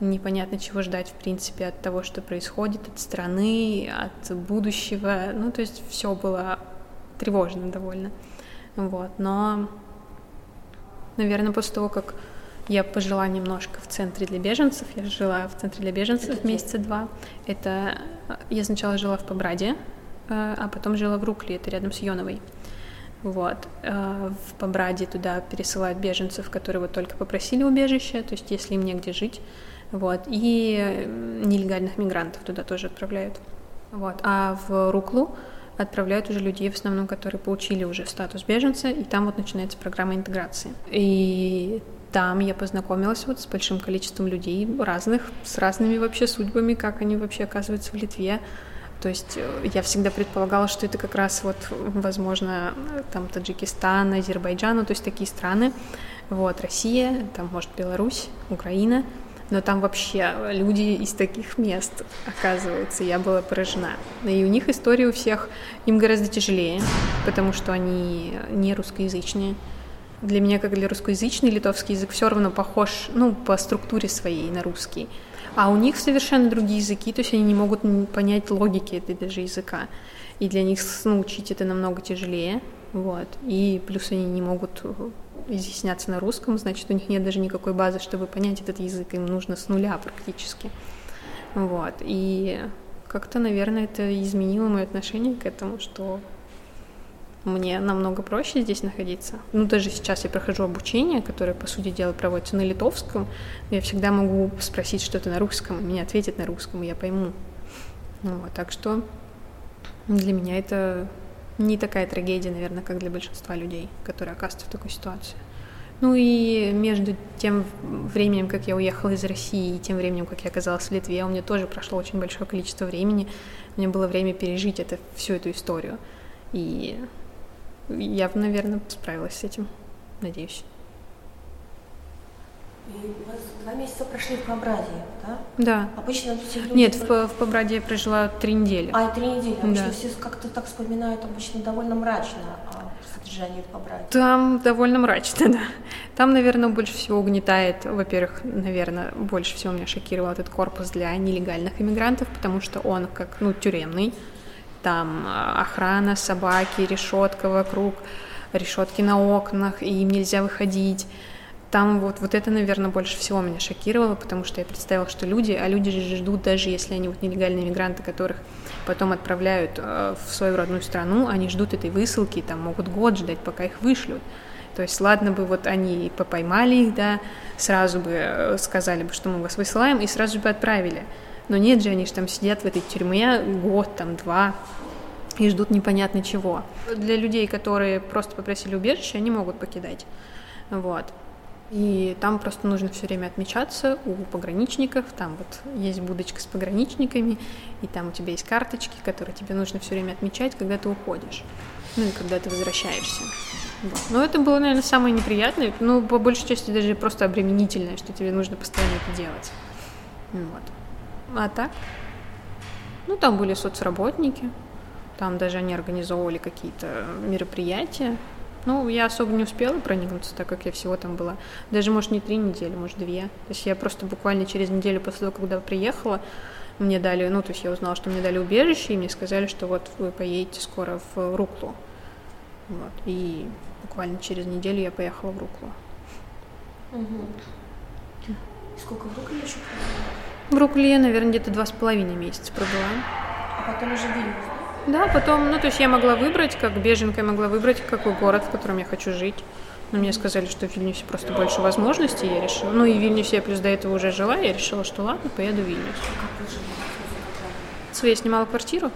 непонятно, чего ждать, в принципе, от того, что происходит, от страны, от будущего. Ну, то есть все было тревожно довольно. Вот, но наверное, после того, как я пожила немножко в центре для беженцев. Я жила в центре для беженцев месяца два. Это я сначала жила в Побраде, э, а потом жила в Рукле, это рядом с Йоновой. Вот. Э, в Побраде туда пересылают беженцев, которые вот только попросили убежище, то есть если им негде жить. Вот. И нелегальных мигрантов туда тоже отправляют. Вот. А в Руклу отправляют уже людей, в основном, которые получили уже статус беженца, и там вот начинается программа интеграции. И там я познакомилась вот с большим количеством людей разных, с разными вообще судьбами, как они вообще оказываются в Литве. То есть э, я всегда предполагала, что это как раз вот, возможно, там Таджикистан, Азербайджан, ну, то есть такие страны. Вот, Россия, там, может, Беларусь, Украина. Но там вообще люди из таких мест, оказывается, я была поражена. И у них история у всех, им гораздо тяжелее, потому что они не русскоязычные для меня, как для русскоязычный, литовский язык все равно похож, ну, по структуре своей на русский. А у них совершенно другие языки, то есть они не могут понять логики этой даже языка. И для них научить это намного тяжелее. Вот. И плюс они не могут э, изъясняться на русском, значит, у них нет даже никакой базы, чтобы понять этот язык, им нужно с нуля практически. Вот. И как-то, наверное, это изменило мое отношение к этому, что мне намного проще здесь находиться. Ну, даже сейчас я прохожу обучение, которое, по сути дела, проводится на литовском. Я всегда могу спросить что-то на русском, мне ответят на русском, и я пойму. Ну, вот, так что для меня это не такая трагедия, наверное, как для большинства людей, которые оказываются в такой ситуации. Ну и между тем временем, как я уехала из России, и тем временем, как я оказалась в Литве, у меня тоже прошло очень большое количество времени. У меня было время пережить это, всю эту историю. И я бы, наверное, справилась с этим, надеюсь. И у вас два месяца прошли в Побраде, да? Да. Обычно все люди... Нет, в, в Побраде я прожила три недели. А, три недели. Обычно Да. все как-то так вспоминают обычно довольно мрачно о содержании в Побраде. Там довольно мрачно, да. Там, наверное, больше всего угнетает, во-первых, наверное, больше всего меня шокировал этот корпус для нелегальных иммигрантов, потому что он как, ну, тюремный. Там а, охрана, собаки, решетка вокруг, решетки на окнах, и им нельзя выходить. Там вот, вот это, наверное, больше всего меня шокировало, потому что я представила, что люди, а люди же ждут, даже если они вот нелегальные мигранты, которых потом отправляют э, в свою родную страну, они ждут этой высылки, там могут год ждать, пока их вышлют. То есть, ладно бы вот они по- поймали их, да, сразу бы э, сказали бы, что мы вас высылаем, и сразу бы отправили. Но нет же, они же там сидят в этой тюрьме год, там, два, и ждут непонятно чего. Для людей, которые просто попросили убежище, они могут покидать. Вот. И там просто нужно все время отмечаться у пограничников. Там вот есть будочка с пограничниками, и там у тебя есть карточки, которые тебе нужно все время отмечать, когда ты уходишь. Ну и когда ты возвращаешься. Вот. Но это было, наверное, самое неприятное, ну, по большей части даже просто обременительное, что тебе нужно постоянно это делать. Вот. А так? Ну, там были соцработники, там даже они организовывали какие-то мероприятия. Ну, я особо не успела проникнуться, так как я всего там была. Даже, может, не три недели, может, две. То есть я просто буквально через неделю после того, когда приехала, мне дали, ну, то есть я узнала, что мне дали убежище, и мне сказали, что вот вы поедете скоро в Руклу. Вот. И буквально через неделю я поехала в Руклу. И сколько в Рукле еще пробыла? В Рукле я, наверное, где-то два с половиной месяца пробыла. А потом уже Вильнюс, да? Потом, ну, то есть я могла выбрать, как беженка, я могла выбрать, какой город, в котором я хочу жить. Но мне сказали, что в Вильнюсе просто больше возможностей, я решила. Ну, и в Вильнюсе я плюс до этого уже жила, я решила, что ладно, поеду в Вильнюс. Как вы жили? Своя снимала квартиру.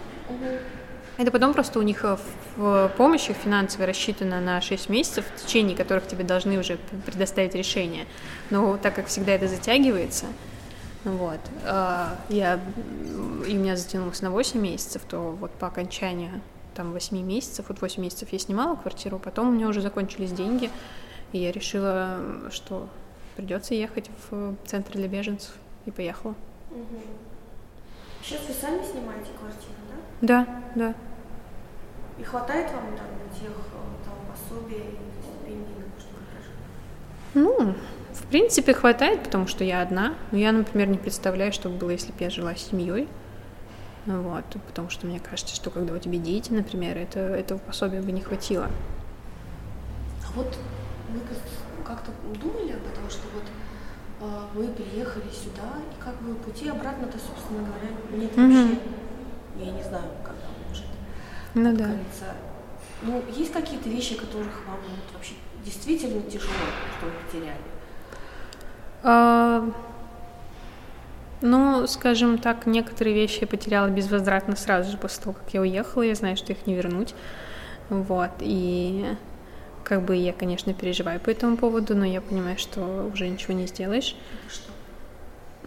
Это потом просто у них э, в помощи финансовой рассчитана на 6 месяцев, в течение которых тебе должны уже предоставить решение. Но так как всегда это затягивается, вот, э, я, и у меня затянулось на 8 месяцев, то вот по окончанию там 8 месяцев, вот 8 месяцев я снимала квартиру, потом у меня уже закончились деньги, и я решила, что придется ехать в центр для беженцев, и поехала. Сейчас вы сами снимаете квартиру, да? Да, да. И хватает вам там тех э, там, пособий стипендий, чтобы прожить? Ну, в принципе, хватает, потому что я одна. Но я, например, не представляю, что бы было, если бы я жила с семьей. Вот, потому что мне кажется, что когда у тебя дети, например, это, этого пособия бы не хватило. А вот как- как-то думали об этом, что вот э, вы приехали сюда, и как бы пути обратно-то, собственно говоря, нет Мгм. вообще. Я не знаю, там может. Ну да. говорится. Ну, есть какие-то вещи, которых вам вот вообще действительно тяжело, что вы потеряли? А, Ну, скажем так, некоторые вещи я потеряла безвозвратно сразу же после того, как я уехала. Я знаю, что их не вернуть. Вот. И как бы я, конечно, переживаю по этому поводу, но я понимаю, что уже ничего не сделаешь. Что?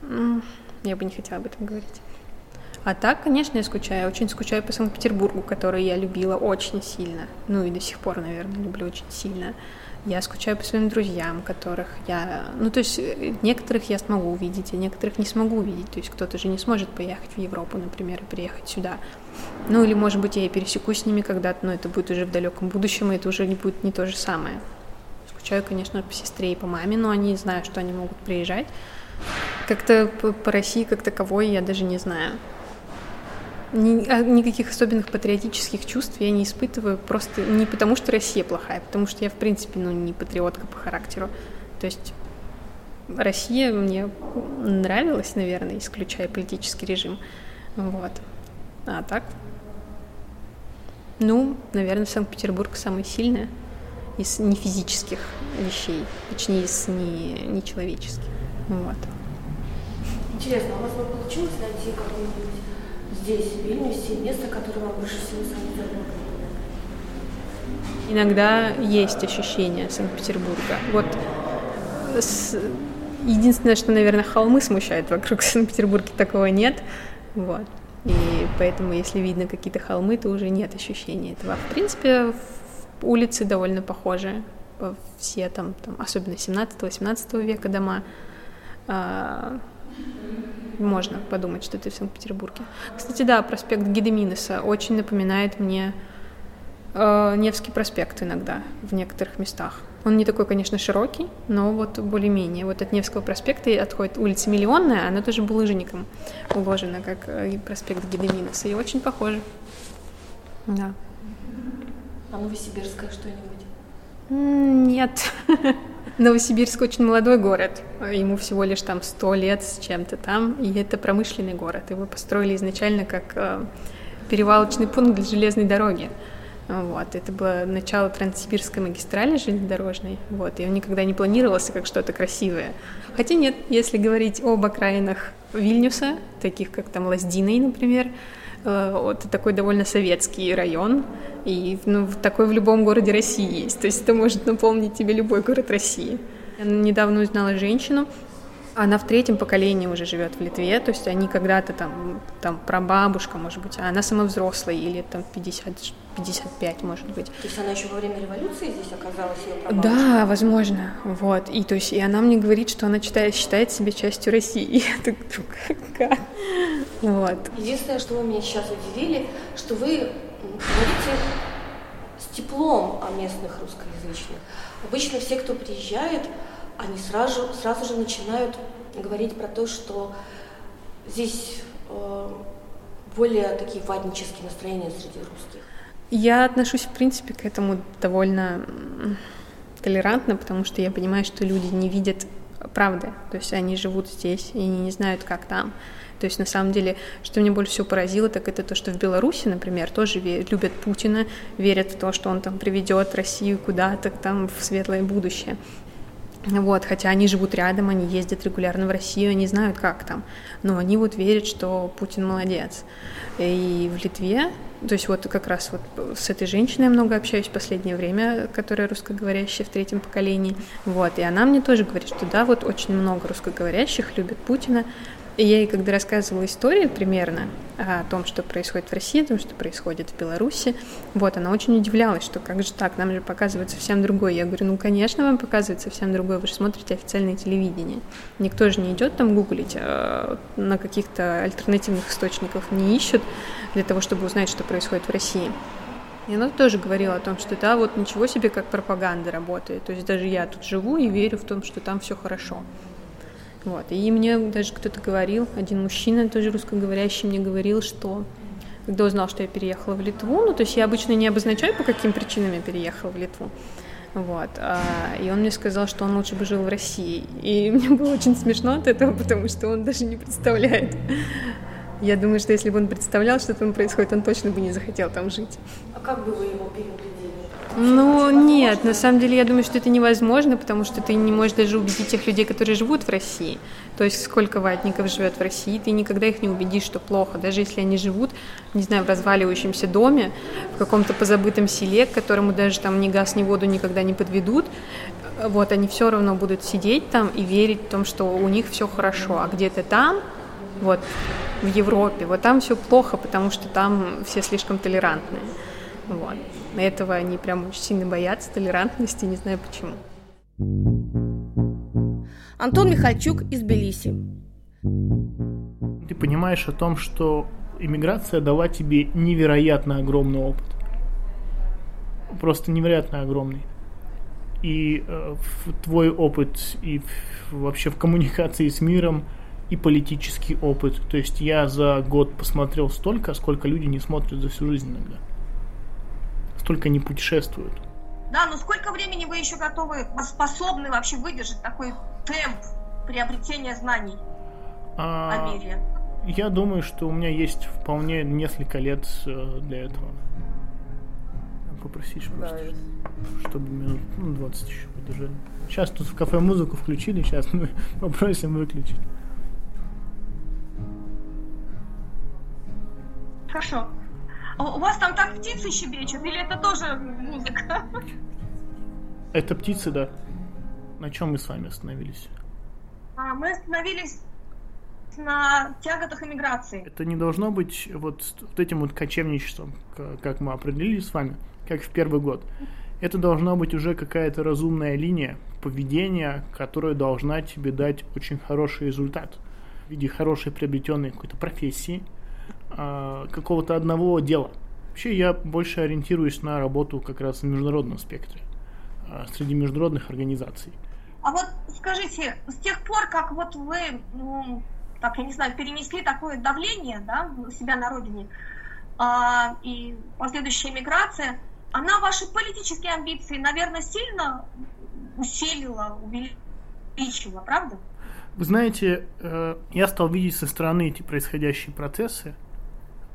М, Я бы не хотела об этом говорить. А так, конечно, я скучаю. Очень скучаю по Санкт-Петербургу, который я любила очень сильно. Ну и до сих пор, наверное, люблю очень сильно. Я скучаю по своим друзьям, которых я... Ну, то есть э, некоторых я смогу увидеть, а некоторых не смогу увидеть. То есть кто-то же не сможет поехать в Европу, например, и приехать сюда. Ну, или, может быть, я и пересекусь с ними когда-то, но это будет уже в далеком будущем, и это уже не будет не то же самое. Скучаю, конечно, по сестре и по маме, но они знают, что они могут приезжать. Как-то по, по России как таковой я даже не знаю. Ни- а никаких особенных патриотических чувств я не испытываю, просто не потому, что Россия плохая, а потому что я, в принципе, ну, не патриотка по характеру. То есть Россия мне нравилась, наверное, исключая политический режим. Вот. А так? Ну, наверное, Санкт-Петербург самый сильный из нефизических вещей, точнее, из не, нечеловеческих. Вот. Интересно, а у вас бы получилось найти какое-нибудь здесь, в Вильнюсе, место, которое вам больше всего Санкт-Петербурга? Иногда есть ощущение Санкт-Петербурга. Вот с- единственное, что, наверное, холмы смущают вокруг Санкт-Петербурга, такого нет. Вот. И поэтому, если видно какие-то холмы, то уже нет ощущения этого. В принципе, улицы довольно похожи. Все там, там особенно 17-18 века дома. Можно подумать, что ты в Санкт-Петербурге. Кстати, да, проспект Гедеминеса очень напоминает мне э, Невский проспект иногда в некоторых местах. Он не такой, конечно, широкий, но вот более-менее. Вот от Невского проспекта и отходит улица Миллионная, она тоже булыжником уложена, как э, и проспект Гедеминеса, и очень похоже. Да. А Новосибирское что-нибудь? Нет. Новосибирск очень молодой город. Ему всего лишь там сто лет с чем-то там, и это промышленный город. Его построили изначально как э, перевалочный пункт для железной дороги. Вот, это было начало Транссибирской магистрали железнодорожной, вот, и он никогда не планировался как что-то красивое. Хотя нет, если говорить об окраинах Вильнюса, таких как там Лаздиной, например, это такой довольно советский район, и ну, такой в любом городе России есть, то есть это может наполнить тебе любой город России. Я недавно узнала женщину, она в третьем поколении уже живет в Литве, то есть они когда-то там, там прабабушка, может быть, а она сама взрослая, или там 50, 55, может быть. То есть она еще во время революции здесь оказалась, ее прабабушка? Да, возможно, вот, и то есть, и она мне говорит, что она считает, считает себя частью России, и я так думаю, как? Вот. Единственное, что вы меня сейчас удивили, что вы говорите с теплом о местных русскоязычных. Обычно все, кто приезжает, они сразу, сразу же начинают говорить про то, что здесь э, более такие ватнические настроения среди русских. Я отношусь, в принципе, к этому довольно толерантно, потому что я понимаю, что люди не видят правды. То есть они живут здесь, и не знают, как там. То есть, на самом деле, что меня больше всего поразило, так это то, что в Беларуси, например, тоже любят Путина, верят в то, что он там приведет Россию куда-то там в светлое будущее. Вот, хотя они живут рядом, они ездят регулярно в Россию, они знают, как там. Но они вот верят, что Путин молодец. И в Литве, то есть вот как раз вот с этой женщиной я много общаюсь в последнее время, которая русскоговорящая в третьем поколении. Вот, и она мне тоже говорит, что да, вот очень много русскоговорящих любят Путина. И я ей когда рассказывала историю примерно о том, что происходит в России, о том, что происходит в Беларуси, вот, она очень удивлялась, что как же так, нам же показывают совсем другое. Я говорю, ну, конечно, вам показывают совсем другое, вы же смотрите официальное телевидение. Никто же не идет там гуглить, а на каких-то альтернативных источниках не ищут для того, чтобы узнать, что происходит в России. И она тоже говорила о том, что да, вот ничего себе, как пропаганда работает. То есть даже я тут живу и верю в том, что там все хорошо. Вот. И мне даже кто-то говорил, один мужчина, тоже русскоговорящий, мне говорил, что когда узнал, что я переехала в Литву, ну, то есть я обычно не обозначаю, по каким причинам я переехала в Литву, Вот. А, и он мне сказал, что он лучше бы жил в России. И мне было очень смешно от этого, потому что он даже не представляет. Я думаю, что если бы он представлял, что там происходит, он точно бы не захотел там жить. А как бы вы его переубедили? Ну, нет, на самом деле я думаю, что это невозможно, потому что ты не можешь даже убедить тех людей, которые живут в России. То есть сколько ватников живет в России, ты никогда их не убедишь, что плохо. Даже если они живут, не знаю, в разваливающемся доме, в каком-то позабытом селе, к которому даже там ни газ, ни воду никогда не подведут, вот, они все равно будут сидеть там и верить в том, что у них все хорошо, а где-то там, вот, в Европе, вот там все плохо, потому что там все слишком толерантные. Вот. Этого они прям очень сильно боятся, толерантности, не знаю почему. Антон Михальчук из Белиси. Ты понимаешь о том, что иммиграция дала тебе невероятно огромный опыт. Просто невероятно огромный. И э, твой опыт и в, вообще в коммуникации с миром, и политический опыт. То есть я за год посмотрел столько, сколько люди не смотрят за всю жизнь иногда столько не путешествуют. Да, но сколько времени вы еще готовы, способны вообще выдержать такой темп приобретения знаний а, о мире? Я думаю, что у меня есть вполне несколько лет э, для этого. Попросишь просто, да, чтобы минут ну, 20 еще подержали. Сейчас тут в кафе музыку включили, сейчас мы попросим выключить. Хорошо. А у вас там так птицы щебечут, или это тоже музыка? Это птицы, да. На чем мы с вами остановились? А, мы остановились на тяготах иммиграции. Это не должно быть вот, вот этим вот кочевничеством, как мы определили с вами, как в первый год. Это должна быть уже какая-то разумная линия поведения, которая должна тебе дать очень хороший результат в виде хорошей приобретенной какой-то профессии, а, какого-то одного дела. Вообще я больше ориентируюсь на работу как раз в международном спектре, а, среди международных организаций. А вот скажите, с тех пор, как вот вы, ну, так, я не знаю, перенесли такое давление, да, у себя на родине, а, и последующая миграция, она ваши политические амбиции, наверное, сильно усилила, увеличила, правда? Вы знаете, э, я стал видеть со стороны эти происходящие процессы.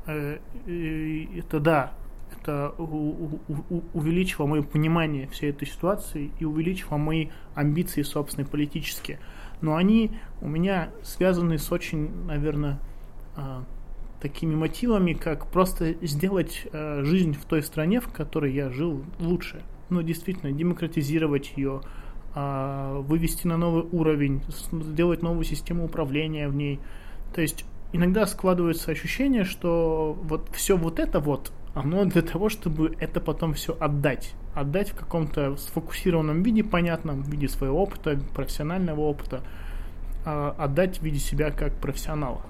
Э, это да, это увеличило мое понимание всей этой ситуации и увеличило мои амбиции собственные политические. Но они у меня связаны с очень, наверное, а, такими мотивами, как просто сделать э, жизнь в той стране, в которой я жил, лучше. Ну, действительно, демократизировать ее, а, вывести на новый уровень, сделать новую систему управления в ней. То есть иногда складывается ощущение, что вот все вот это вот, оно для того, чтобы это потом все отдать. Отдать в каком-то сфокусированном виде, понятном, в виде своего опыта, профессионального опыта, а отдать в виде себя как профессионала.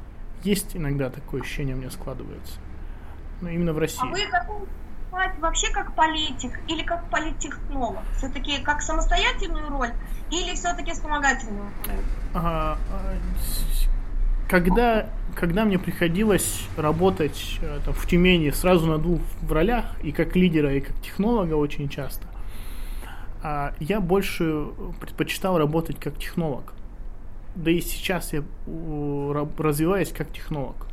Есть иногда такое ощущение у меня складывается. Но именно в России. А вы готовы выступать вообще как политик или как политтехнолог? Все-таки как самостоятельную роль или все-таки вспомогательную роль? А, когда, когда мне приходилось работать э, там, в Тюмени сразу на двух в ролях, и как лидера, и как технолога очень часто, а, я больше предпочитал работать как технолог. Да и сейчас я развиваюсь как технолог.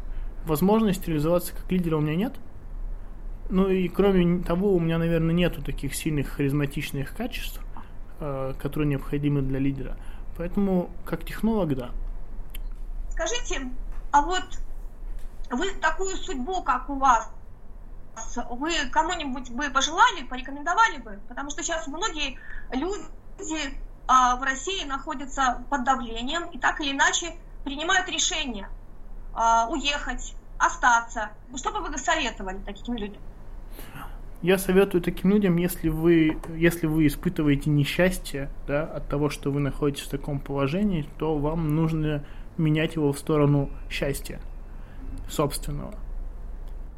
Возможности реализоваться как лидера у меня нет – ну и кроме того, у меня, наверное, нету таких сильных харизматичных качеств, э, которые необходимы для лидера. Поэтому, как технолог, да. Скажите, а вот вы такую судьбу, как у вас, вы кому-нибудь бы пожелали, порекомендовали бы? Потому что сейчас многие люди а, в России находятся под давлением и так или иначе принимают решение а, уехать, остаться. Что бы вы советовали таким людям? Я советую таким людям, если вы, если вы испытываете несчастье да, от того, что вы находитесь в таком положении, то вам нужно менять его в сторону счастья собственного.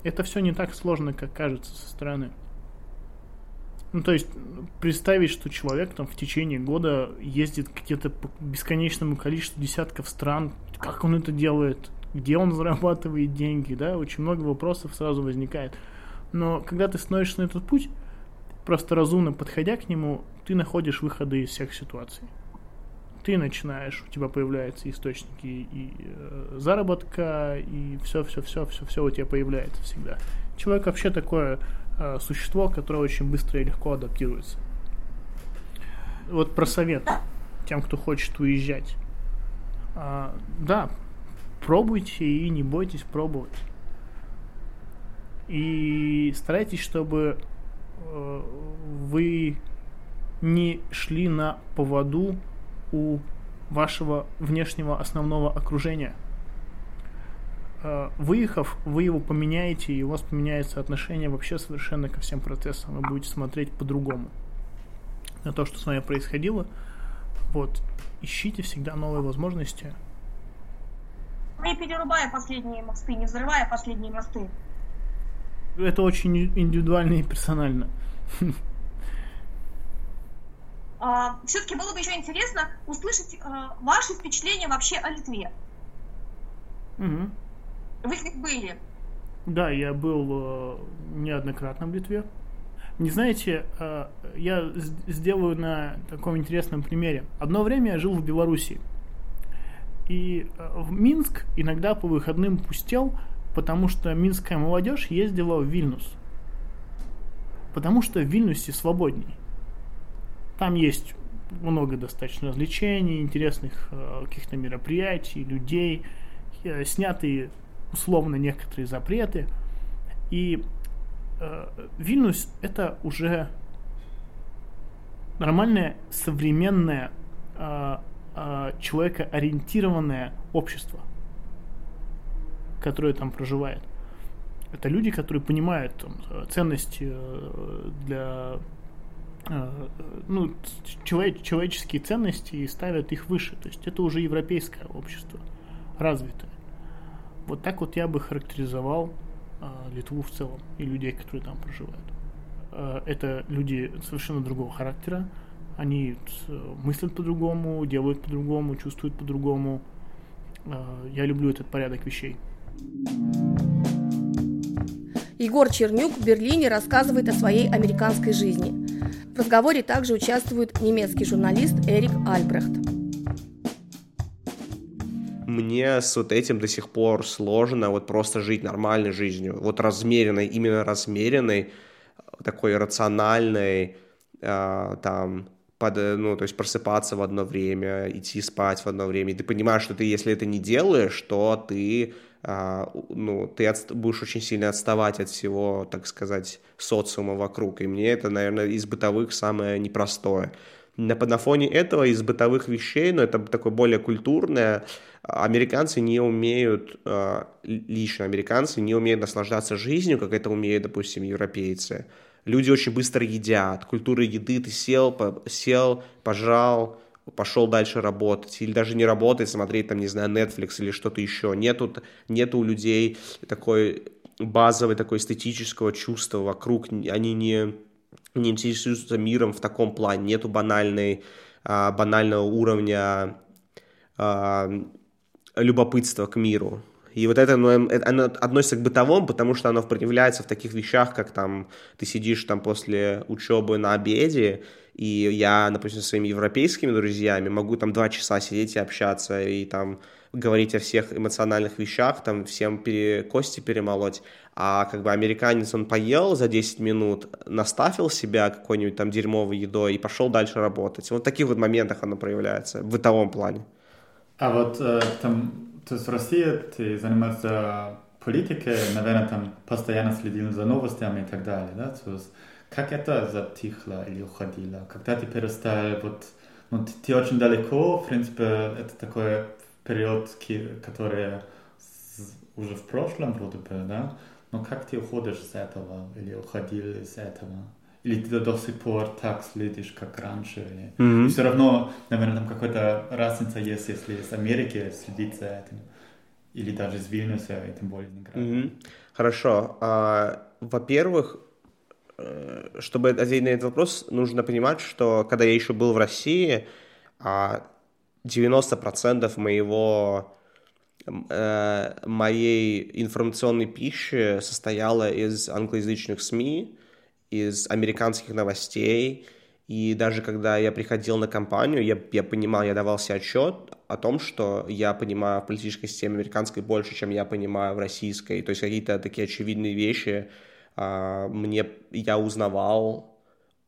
Это все не так сложно, как кажется со стороны. Ну, то есть, представить, что человек там в течение года ездит где-то по бесконечному количеству десятков стран, как он это делает, где он зарабатывает деньги, да, очень много вопросов сразу возникает. Но когда ты становишься на этот путь, просто разумно подходя к нему, ты находишь выходы из всех ситуаций. Ты начинаешь, у тебя появляются источники и э, заработка, и все, все, все, все, все у тебя появляется всегда. Человек вообще такое э, существо, которое очень быстро и легко адаптируется. Вот про совет тем, кто хочет уезжать. А, да, пробуйте и не бойтесь пробовать. И старайтесь, чтобы э, вы не шли на поводу у вашего внешнего основного окружения. Э, выехав, вы его поменяете, и у вас поменяется отношение вообще совершенно ко всем процессам. Вы будете смотреть по-другому на то, что с вами происходило. Вот. Ищите всегда новые возможности. Не перерубая последние мосты, не взрывая последние мосты. Это очень индивидуально и персонально. А, Все-таки было бы еще интересно услышать а, ваши впечатления вообще о Литве. Угу. Вы здесь были? Да, я был э, неоднократно в Литве. Не знаете, э, я сделаю на таком интересном примере. Одно время я жил в Беларуси. И э, в Минск иногда по выходным пустел, потому что минская молодежь ездила в Вильнюс. Потому что в Вильнюсе свободней. Там есть много достаточно развлечений, интересных э, каких-то мероприятий, людей, снятые условно некоторые запреты. И э, Вильнюс это уже нормальное, современное, э, э, человекоориентированное общество, которое там проживает. Это люди, которые понимают там, ценности э, для э, ну, человек, человеческие ценности и ставят их выше. То есть это уже европейское общество, развитое. Вот так вот я бы характеризовал а, Литву в целом и людей, которые там проживают. А, это люди совершенно другого характера. Они мыслят по-другому, делают по-другому, чувствуют по-другому. Я люблю этот порядок вещей. Егор Чернюк в Берлине рассказывает о своей американской жизни. В разговоре также участвует немецкий журналист Эрик Альбрехт мне с вот этим до сих пор сложно вот просто жить нормальной жизнью, вот размеренной, именно размеренной, такой рациональной, э, там, под, ну, то есть просыпаться в одно время, идти спать в одно время. И ты понимаешь, что ты, если это не делаешь, то ты, э, ну, ты от, будешь очень сильно отставать от всего, так сказать, социума вокруг. И мне это, наверное, из бытовых самое непростое. На, на фоне этого из бытовых вещей, но это такое более культурное, американцы не умеют, а, лично американцы не умеют наслаждаться жизнью, как это умеют, допустим, европейцы. Люди очень быстро едят. Культура еды, ты сел, сел, пожал, пошел дальше работать. Или даже не работать, смотреть, там, не знаю, Netflix или что-то еще. Нету, нету у людей такой базовой, такой эстетического чувства вокруг. Они не, не интересуются миром в таком плане. Нету банальной, а, банального уровня а, любопытство к миру. И вот это, ну, эм, оно относится к бытовому, потому что оно проявляется в таких вещах, как там ты сидишь там после учебы на обеде, и я, допустим, со своими европейскими друзьями могу там два часа сидеть и общаться, и там говорить о всех эмоциональных вещах, там всем пере... кости перемолоть, а как бы американец, он поел за 10 минут, наставил себя какой-нибудь там дерьмовой едой и пошел дальше работать. Вот в таких вот моментах оно проявляется, в бытовом плане. А вот э, там, то есть в ты занимаешься политикой, наверное, там постоянно следил за новостями и так далее, да? То есть как это затихло или уходило? Когда ты перестал, вот, ну, ты, ты очень далеко, в принципе, это такой период, который уже в прошлом вроде бы, да? Но как ты уходишь с этого или уходил из этого? Ты до сих пор так следишь, как раньше. Mm-hmm. И все равно, наверное, там какая-то разница есть, если из Америки следить за этим, или даже из Вильнюса, и тем более Ленинграда. Mm-hmm. Хорошо. А, во-первых, э, чтобы ответить на этот вопрос, нужно понимать, что когда я еще был в России, 90% а, моего э, моей информационной пищи состояла из англоязычных СМИ, из американских новостей, И даже когда я приходил на кампанию, я, я понимал, я давал себе отчет о том, что я понимаю в политической системе американской больше, чем я понимаю в российской. То есть какие-то такие очевидные вещи а, мне я узнавал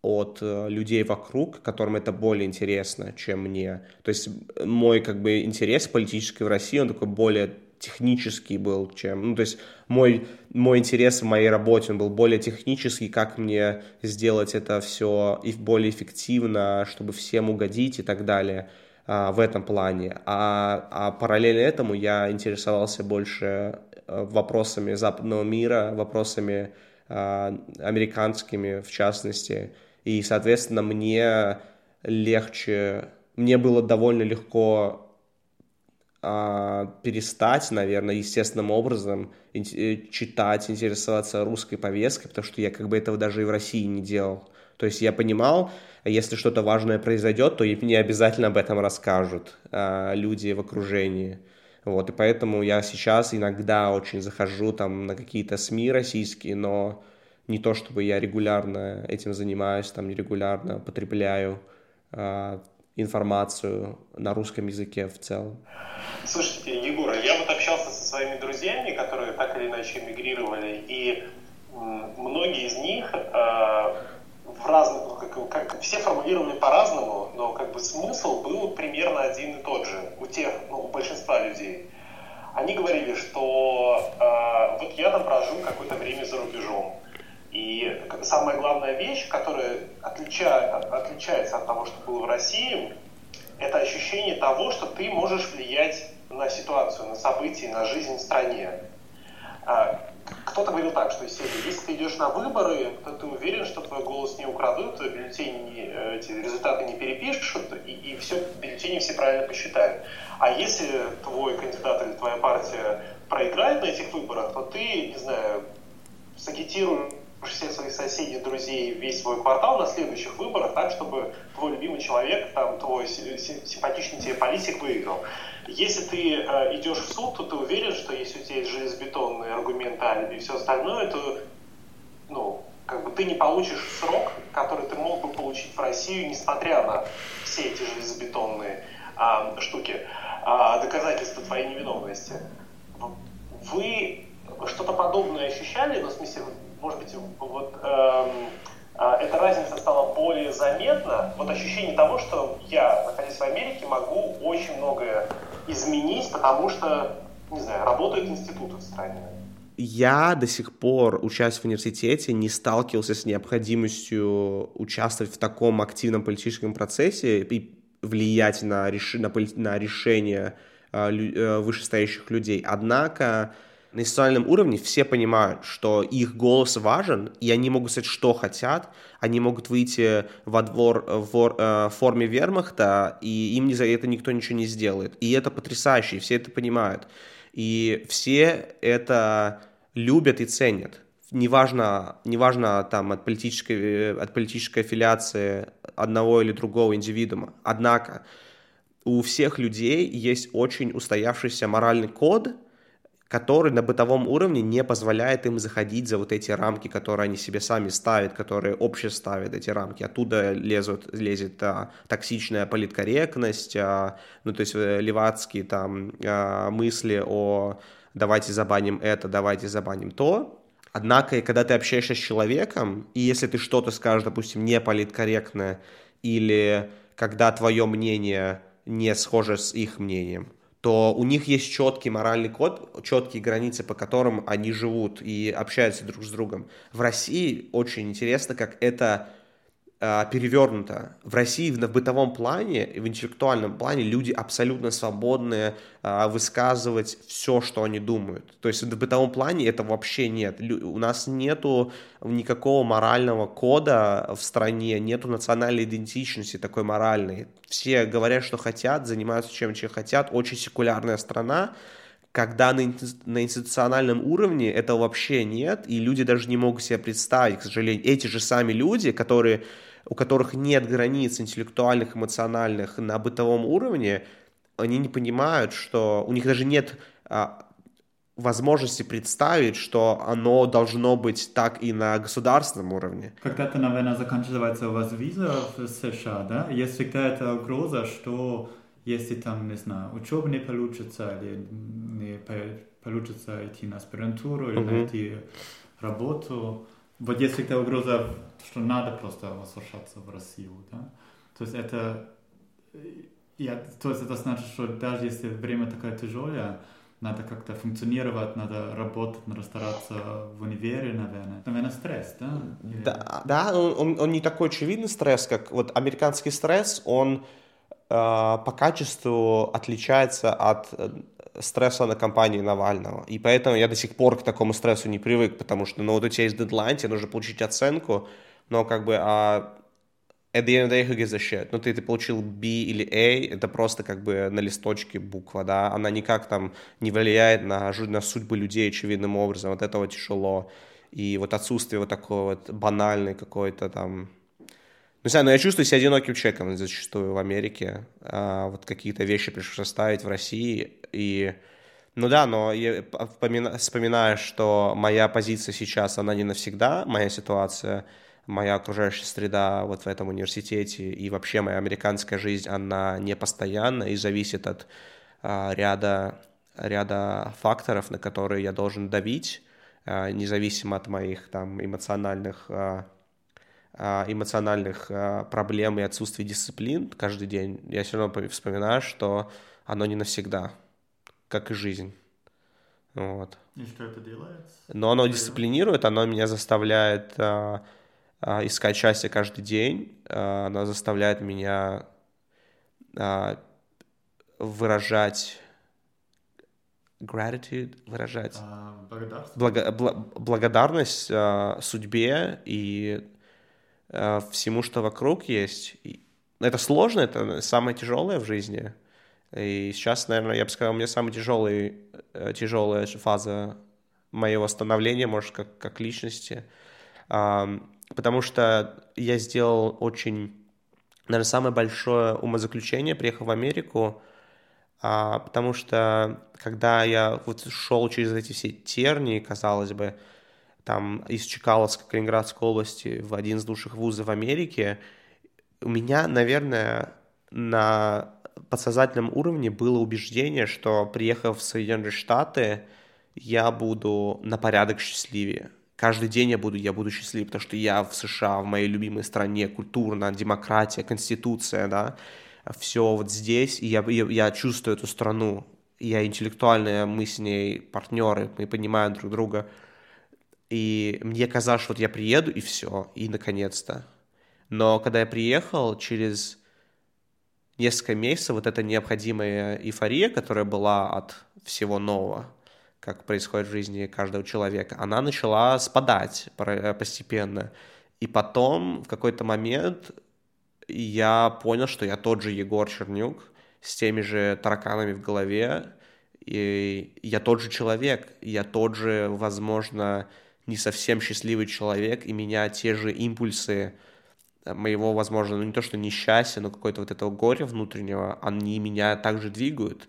от э, людей вокруг, которым это более интересно, чем мне. То есть мой как бы интерес политический в России, он такой более технический был, чем... Ну, то есть мой, мой интерес в моей работе, он был более технический, как мне сделать это все и более эффективно, чтобы всем угодить и так далее а, в этом плане. А, а параллельно этому я интересовался больше э, вопросами западного мира, вопросами а, американскими в частности. И, соответственно, мне легче, мне было довольно легко перестать, наверное, естественным образом э, читать, интересоваться русской повесткой, потому что я как бы этого даже и в России не делал. То есть я понимал, если что-то важное произойдет, то мне обязательно об этом расскажут а, люди в окружении. Вот, и поэтому я сейчас иногда очень захожу там на какие-то СМИ российские, но не то чтобы я регулярно этим занимаюсь, там регулярно потребляю а, информацию на русском языке в целом. Слушайте, Егор, я вот общался со своими друзьями, которые так или иначе эмигрировали, и многие из них э, в разных, ну, как, как, все формулировали по-разному, но как бы смысл был примерно один и тот же у тех, ну, у большинства людей. Они говорили, что э, вот я там прожил какое-то время за рубежом, и самая главная вещь, которая отличает, отличается от того, что было в России, это ощущение того, что ты можешь влиять на ситуацию, на события, на жизнь в стране. А, кто-то говорил так, что если ты идешь на выборы, то ты уверен, что твой голос не украдут, бюллетени, эти результаты не перепишут, и, и все, бюллетени все правильно посчитают. А если твой кандидат или твоя партия проиграет на этих выборах, то ты, не знаю, сагитируешь всех своих соседей, друзей, весь свой квартал на следующих выборах, так, чтобы твой любимый человек, там, твой симпатичный тебе политик выиграл. Если ты э, идешь в суд, то ты уверен, что если у тебя есть железобетонные аргументы и все остальное, то ну, как бы ты не получишь срок, который ты мог бы получить в Россию, несмотря на все эти железобетонные а, штуки, а, доказательства твоей невиновности. Вы что-то подобное ощущали, ну, в смысле, может быть, вот эм, а, эта разница стала более заметна, вот ощущение того, что я, находясь в Америке, могу очень многое изменить, потому что, не знаю, работают институты в стране. Я до сих пор, учась в университете, не сталкивался с необходимостью участвовать в таком активном политическом процессе и влиять на, реш... на, на решения э, вышестоящих людей. Однако на институциональном уровне все понимают, что их голос важен, и они могут сказать, что хотят, они могут выйти во двор в э, форме вермахта, и им за это никто ничего не сделает. И это потрясающе, и все это понимают. И все это любят и ценят. Неважно, неважно там от политической, от политической аффилиации одного или другого индивидуума. Однако у всех людей есть очень устоявшийся моральный код – который на бытовом уровне не позволяет им заходить за вот эти рамки, которые они себе сами ставят, которые общество ставит эти рамки. Оттуда лезут, лезет а, токсичная политкорректность, а, ну то есть э, левацкие там а, мысли о давайте забаним это, давайте забаним то. Однако, когда ты общаешься с человеком, и если ты что-то скажешь, допустим, не политкорректное, или когда твое мнение не схоже с их мнением, то у них есть четкий моральный код, четкие границы, по которым они живут и общаются друг с другом. В России очень интересно, как это перевернуто. В России в, бытовом плане, в интеллектуальном плане люди абсолютно свободны э, высказывать все, что они думают. То есть в бытовом плане этого вообще нет. У нас нету никакого морального кода в стране, нету национальной идентичности такой моральной все говорят, что хотят, занимаются чем, чем хотят. Очень секулярная страна, когда на институциональном уровне этого вообще нет, и люди даже не могут себе представить, к сожалению, эти же сами люди, которые, у которых нет границ интеллектуальных, эмоциональных на бытовом уровне, они не понимают, что у них даже нет а, возможности представить, что оно должно быть так и на государственном уровне. Когда-то, наверное, заканчивается у вас виза в США, да? Есть всегда эта угроза, что если там, не знаю, учеба не получится, или не получится идти на аспирантуру, или mm-hmm. найти работу, вот есть всегда угроза, что надо просто возвращаться в Россию, да? То есть это, я, то есть это значит, что даже если время такое тяжелое, надо как-то функционировать, надо работать, надо стараться в универе, наверное. Наверное, стресс, да? Или... Да, да он, он не такой очевидный стресс, как вот американский стресс, он э, по качеству отличается от стресса на компании Навального. И поэтому я до сих пор к такому стрессу не привык, потому что, ну, вот у тебя есть дедлайн, тебе нужно получить оценку, но как бы а at the end of the day, who gives a shit? Ну, ты, ты получил B или A, это просто как бы на листочке буква, да, она никак там не влияет на, на судьбы людей очевидным образом, от этого тяжело. И вот отсутствие вот такой вот банальной какой-то там... Ну, не знаю, но я чувствую себя одиноким человеком зачастую в Америке. А, вот какие-то вещи пришлось оставить в России. И, ну да, но я вспоминаю, что моя позиция сейчас, она не навсегда, моя ситуация — моя окружающая среда вот в этом университете и вообще моя американская жизнь, она не постоянна и зависит от а, ряда, ряда факторов, на которые я должен давить, а, независимо от моих там эмоциональных а, эмоциональных а, проблем и отсутствия дисциплин каждый день, я все равно вспоминаю, что оно не навсегда, как и жизнь. Вот. И что это делает? Но оно дисциплинирует, оно меня заставляет а, а, искать счастье каждый день. А, она заставляет меня а, выражать gratitude, выражать благодарность, благо, бл, благодарность судьбе и всему, что вокруг есть. Это сложно, это самое тяжелое в жизни. И сейчас, наверное, я бы сказал, у меня самая тяжелая, э, тяжелая фаза моего становления, может, как, как личности потому что я сделал очень, наверное, самое большое умозаключение, приехав в Америку, а, потому что когда я вот шел через эти все тернии, казалось бы, там из Чекаловска, Калининградской области в один из лучших вузов в Америке, у меня, наверное, на подсознательном уровне было убеждение, что приехав в Соединенные Штаты, я буду на порядок счастливее. Каждый день я буду, я буду счастлив, потому что я в США, в моей любимой стране, культурно, демократия, конституция, да, все вот здесь, и я, я, я чувствую эту страну, я интеллектуальная, мы с ней партнеры, мы понимаем друг друга, и мне казалось, что вот я приеду, и все, и наконец-то. Но когда я приехал, через несколько месяцев вот эта необходимая эйфория, которая была от всего нового, как происходит в жизни каждого человека, она начала спадать постепенно. И потом, в какой-то момент, я понял, что я тот же Егор Чернюк с теми же тараканами в голове, и я тот же человек, я тот же, возможно, не совсем счастливый человек, и меня те же импульсы моего, возможно, ну не то что несчастья, но какое-то вот этого горя внутреннего, они меня также двигают.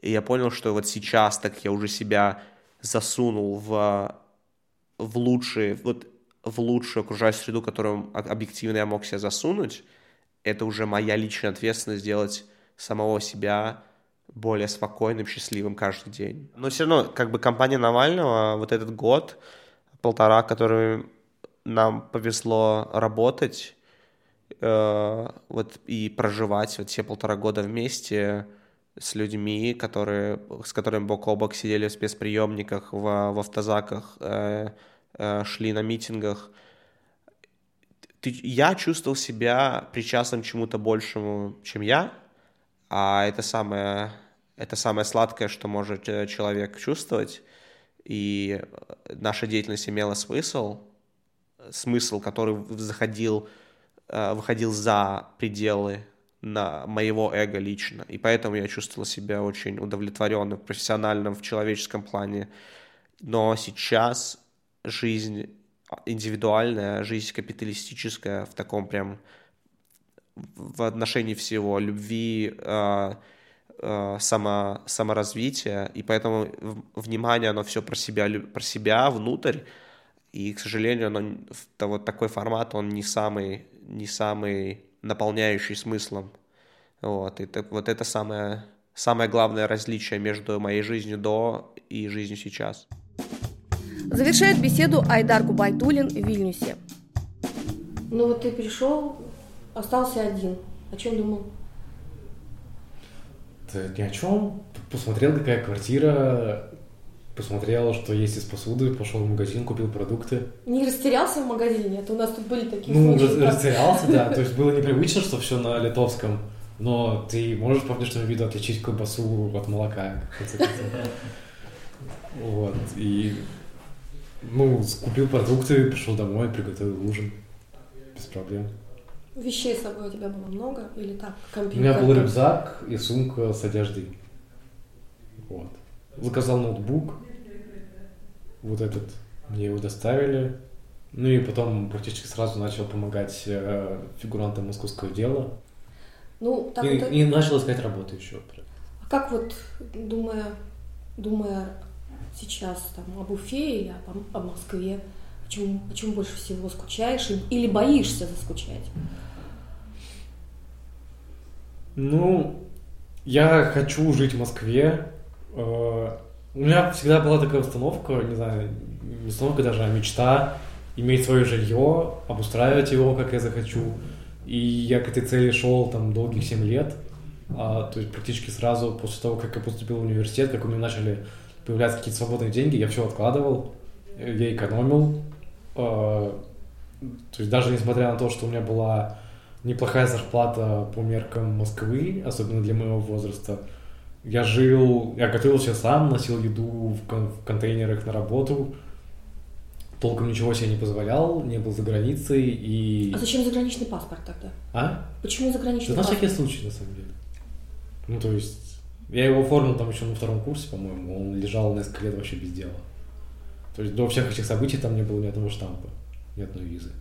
И я понял, что вот сейчас так я уже себя засунул в, в лучшие, вот в лучшую окружающую среду, которую объективно я мог себя засунуть, это уже моя личная ответственность сделать самого себя более спокойным, счастливым каждый день. Но все равно, как бы компания Навального, вот этот год, полтора, который нам повезло работать, э, вот и проживать вот все полтора года вместе, с людьми, которые, с которыми бок о бок сидели в спецприемниках, в, в автозаках, э, э, шли на митингах. Ты, я чувствовал себя причастным к чему-то большему, чем я, а это самое, это самое сладкое, что может э, человек чувствовать, и наша деятельность имела смысл, смысл, который заходил, э, выходил за пределы на моего эго лично. И поэтому я чувствовал себя очень удовлетворенным в профессиональном, в человеческом плане. Но сейчас жизнь индивидуальная, жизнь капиталистическая в таком прям в отношении всего любви, э, само, саморазвития, и поэтому внимание, оно все про себя, про себя внутрь, и, к сожалению, оно, вот такой формат, он не самый, не самый наполняющий смыслом. Вот, и так, вот это самое, самое главное различие между моей жизнью до и жизнью сейчас. Завершает беседу Айдар Губайтулин в Вильнюсе. Ну вот ты пришел, остался один. О чем думал? Да ни о чем. Посмотрел, какая квартира, посмотрел, что есть из посуды, пошел в магазин, купил продукты. Не растерялся в магазине? Это у нас тут были такие ну, случаи. Ну, растерялся, да. То есть было непривычно, что все на литовском, но ты можешь по внешнему виду отличить колбасу от молока. Вот. И ну, купил продукты, пришел домой, приготовил ужин. Без проблем. Вещей с собой у тебя было много или так? Компьютер? У меня был рюкзак и сумка с одеждой. Вот. Заказал ноутбук. Вот этот. Мне его доставили. Ну и потом практически сразу начал помогать э, фигурантам московского дела. Ну, так и, вот... и начал искать работу еще. А как вот, думая, думая сейчас там об Уфе или об, об Москве, почему, почему больше всего скучаешь или боишься заскучать? Ну, я хочу жить в Москве. Э, у меня всегда была такая установка, не знаю, не установка даже, а мечта иметь свое жилье, обустраивать его, как я захочу. И я к этой цели шел там долгих 7 лет. А, то есть практически сразу после того, как я поступил в университет, как у меня начали появляться какие-то свободные деньги, я все откладывал, я экономил. А, то есть даже несмотря на то, что у меня была неплохая зарплата по меркам Москвы, особенно для моего возраста, я жил, я готовился сам, носил еду в, кон- в контейнерах на работу, толком ничего себе не позволял, не был за границей и... А зачем заграничный паспорт тогда? А? Почему заграничный да паспорт? на всякий случай, на самом деле. Ну, то есть, я его оформил там еще на втором курсе, по-моему, он лежал несколько лет вообще без дела. То есть до всех этих событий там не было ни одного штампа, ни одной визы.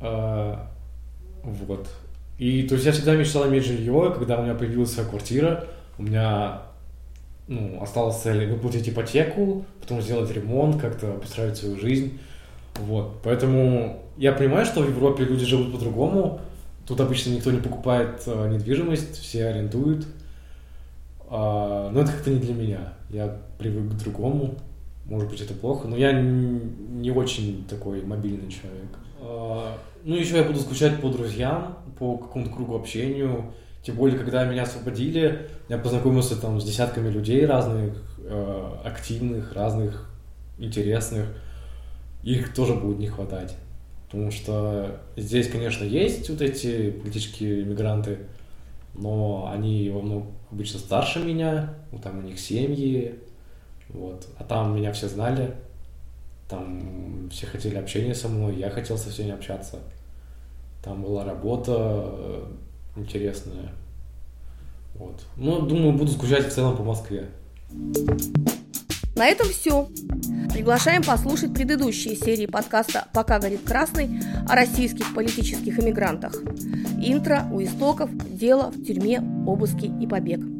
А, вот. И то есть я всегда мечтал иметь жилье, когда у меня появилась своя квартира, у меня ну, осталась цель выплатить ипотеку, потом сделать ремонт, как-то построить свою жизнь. Вот. Поэтому я понимаю, что в Европе люди живут по-другому. Тут обычно никто не покупает э, недвижимость, все арендуют. А, но это как-то не для меня. Я привык к другому. Может быть, это плохо, но я не, очень такой мобильный человек. А, ну, еще я буду скучать по друзьям, по какому-то кругу общению. Тем более, когда меня освободили, я познакомился там с десятками людей разных, э, активных, разных, интересных. Их тоже будет не хватать. Потому что здесь, конечно, есть вот эти политические мигранты, но они во многом обычно старше меня, вот там у них семьи, вот. А там меня все знали, там все хотели общения со мной, я хотел со всеми общаться. Там была работа э, интересная. Вот. Ну, думаю, буду скучать в целом по Москве. На этом все. Приглашаем послушать предыдущие серии подкаста «Пока горит красный» о российских политических иммигрантах. Интро, у истоков, дело в тюрьме, обыски и побег.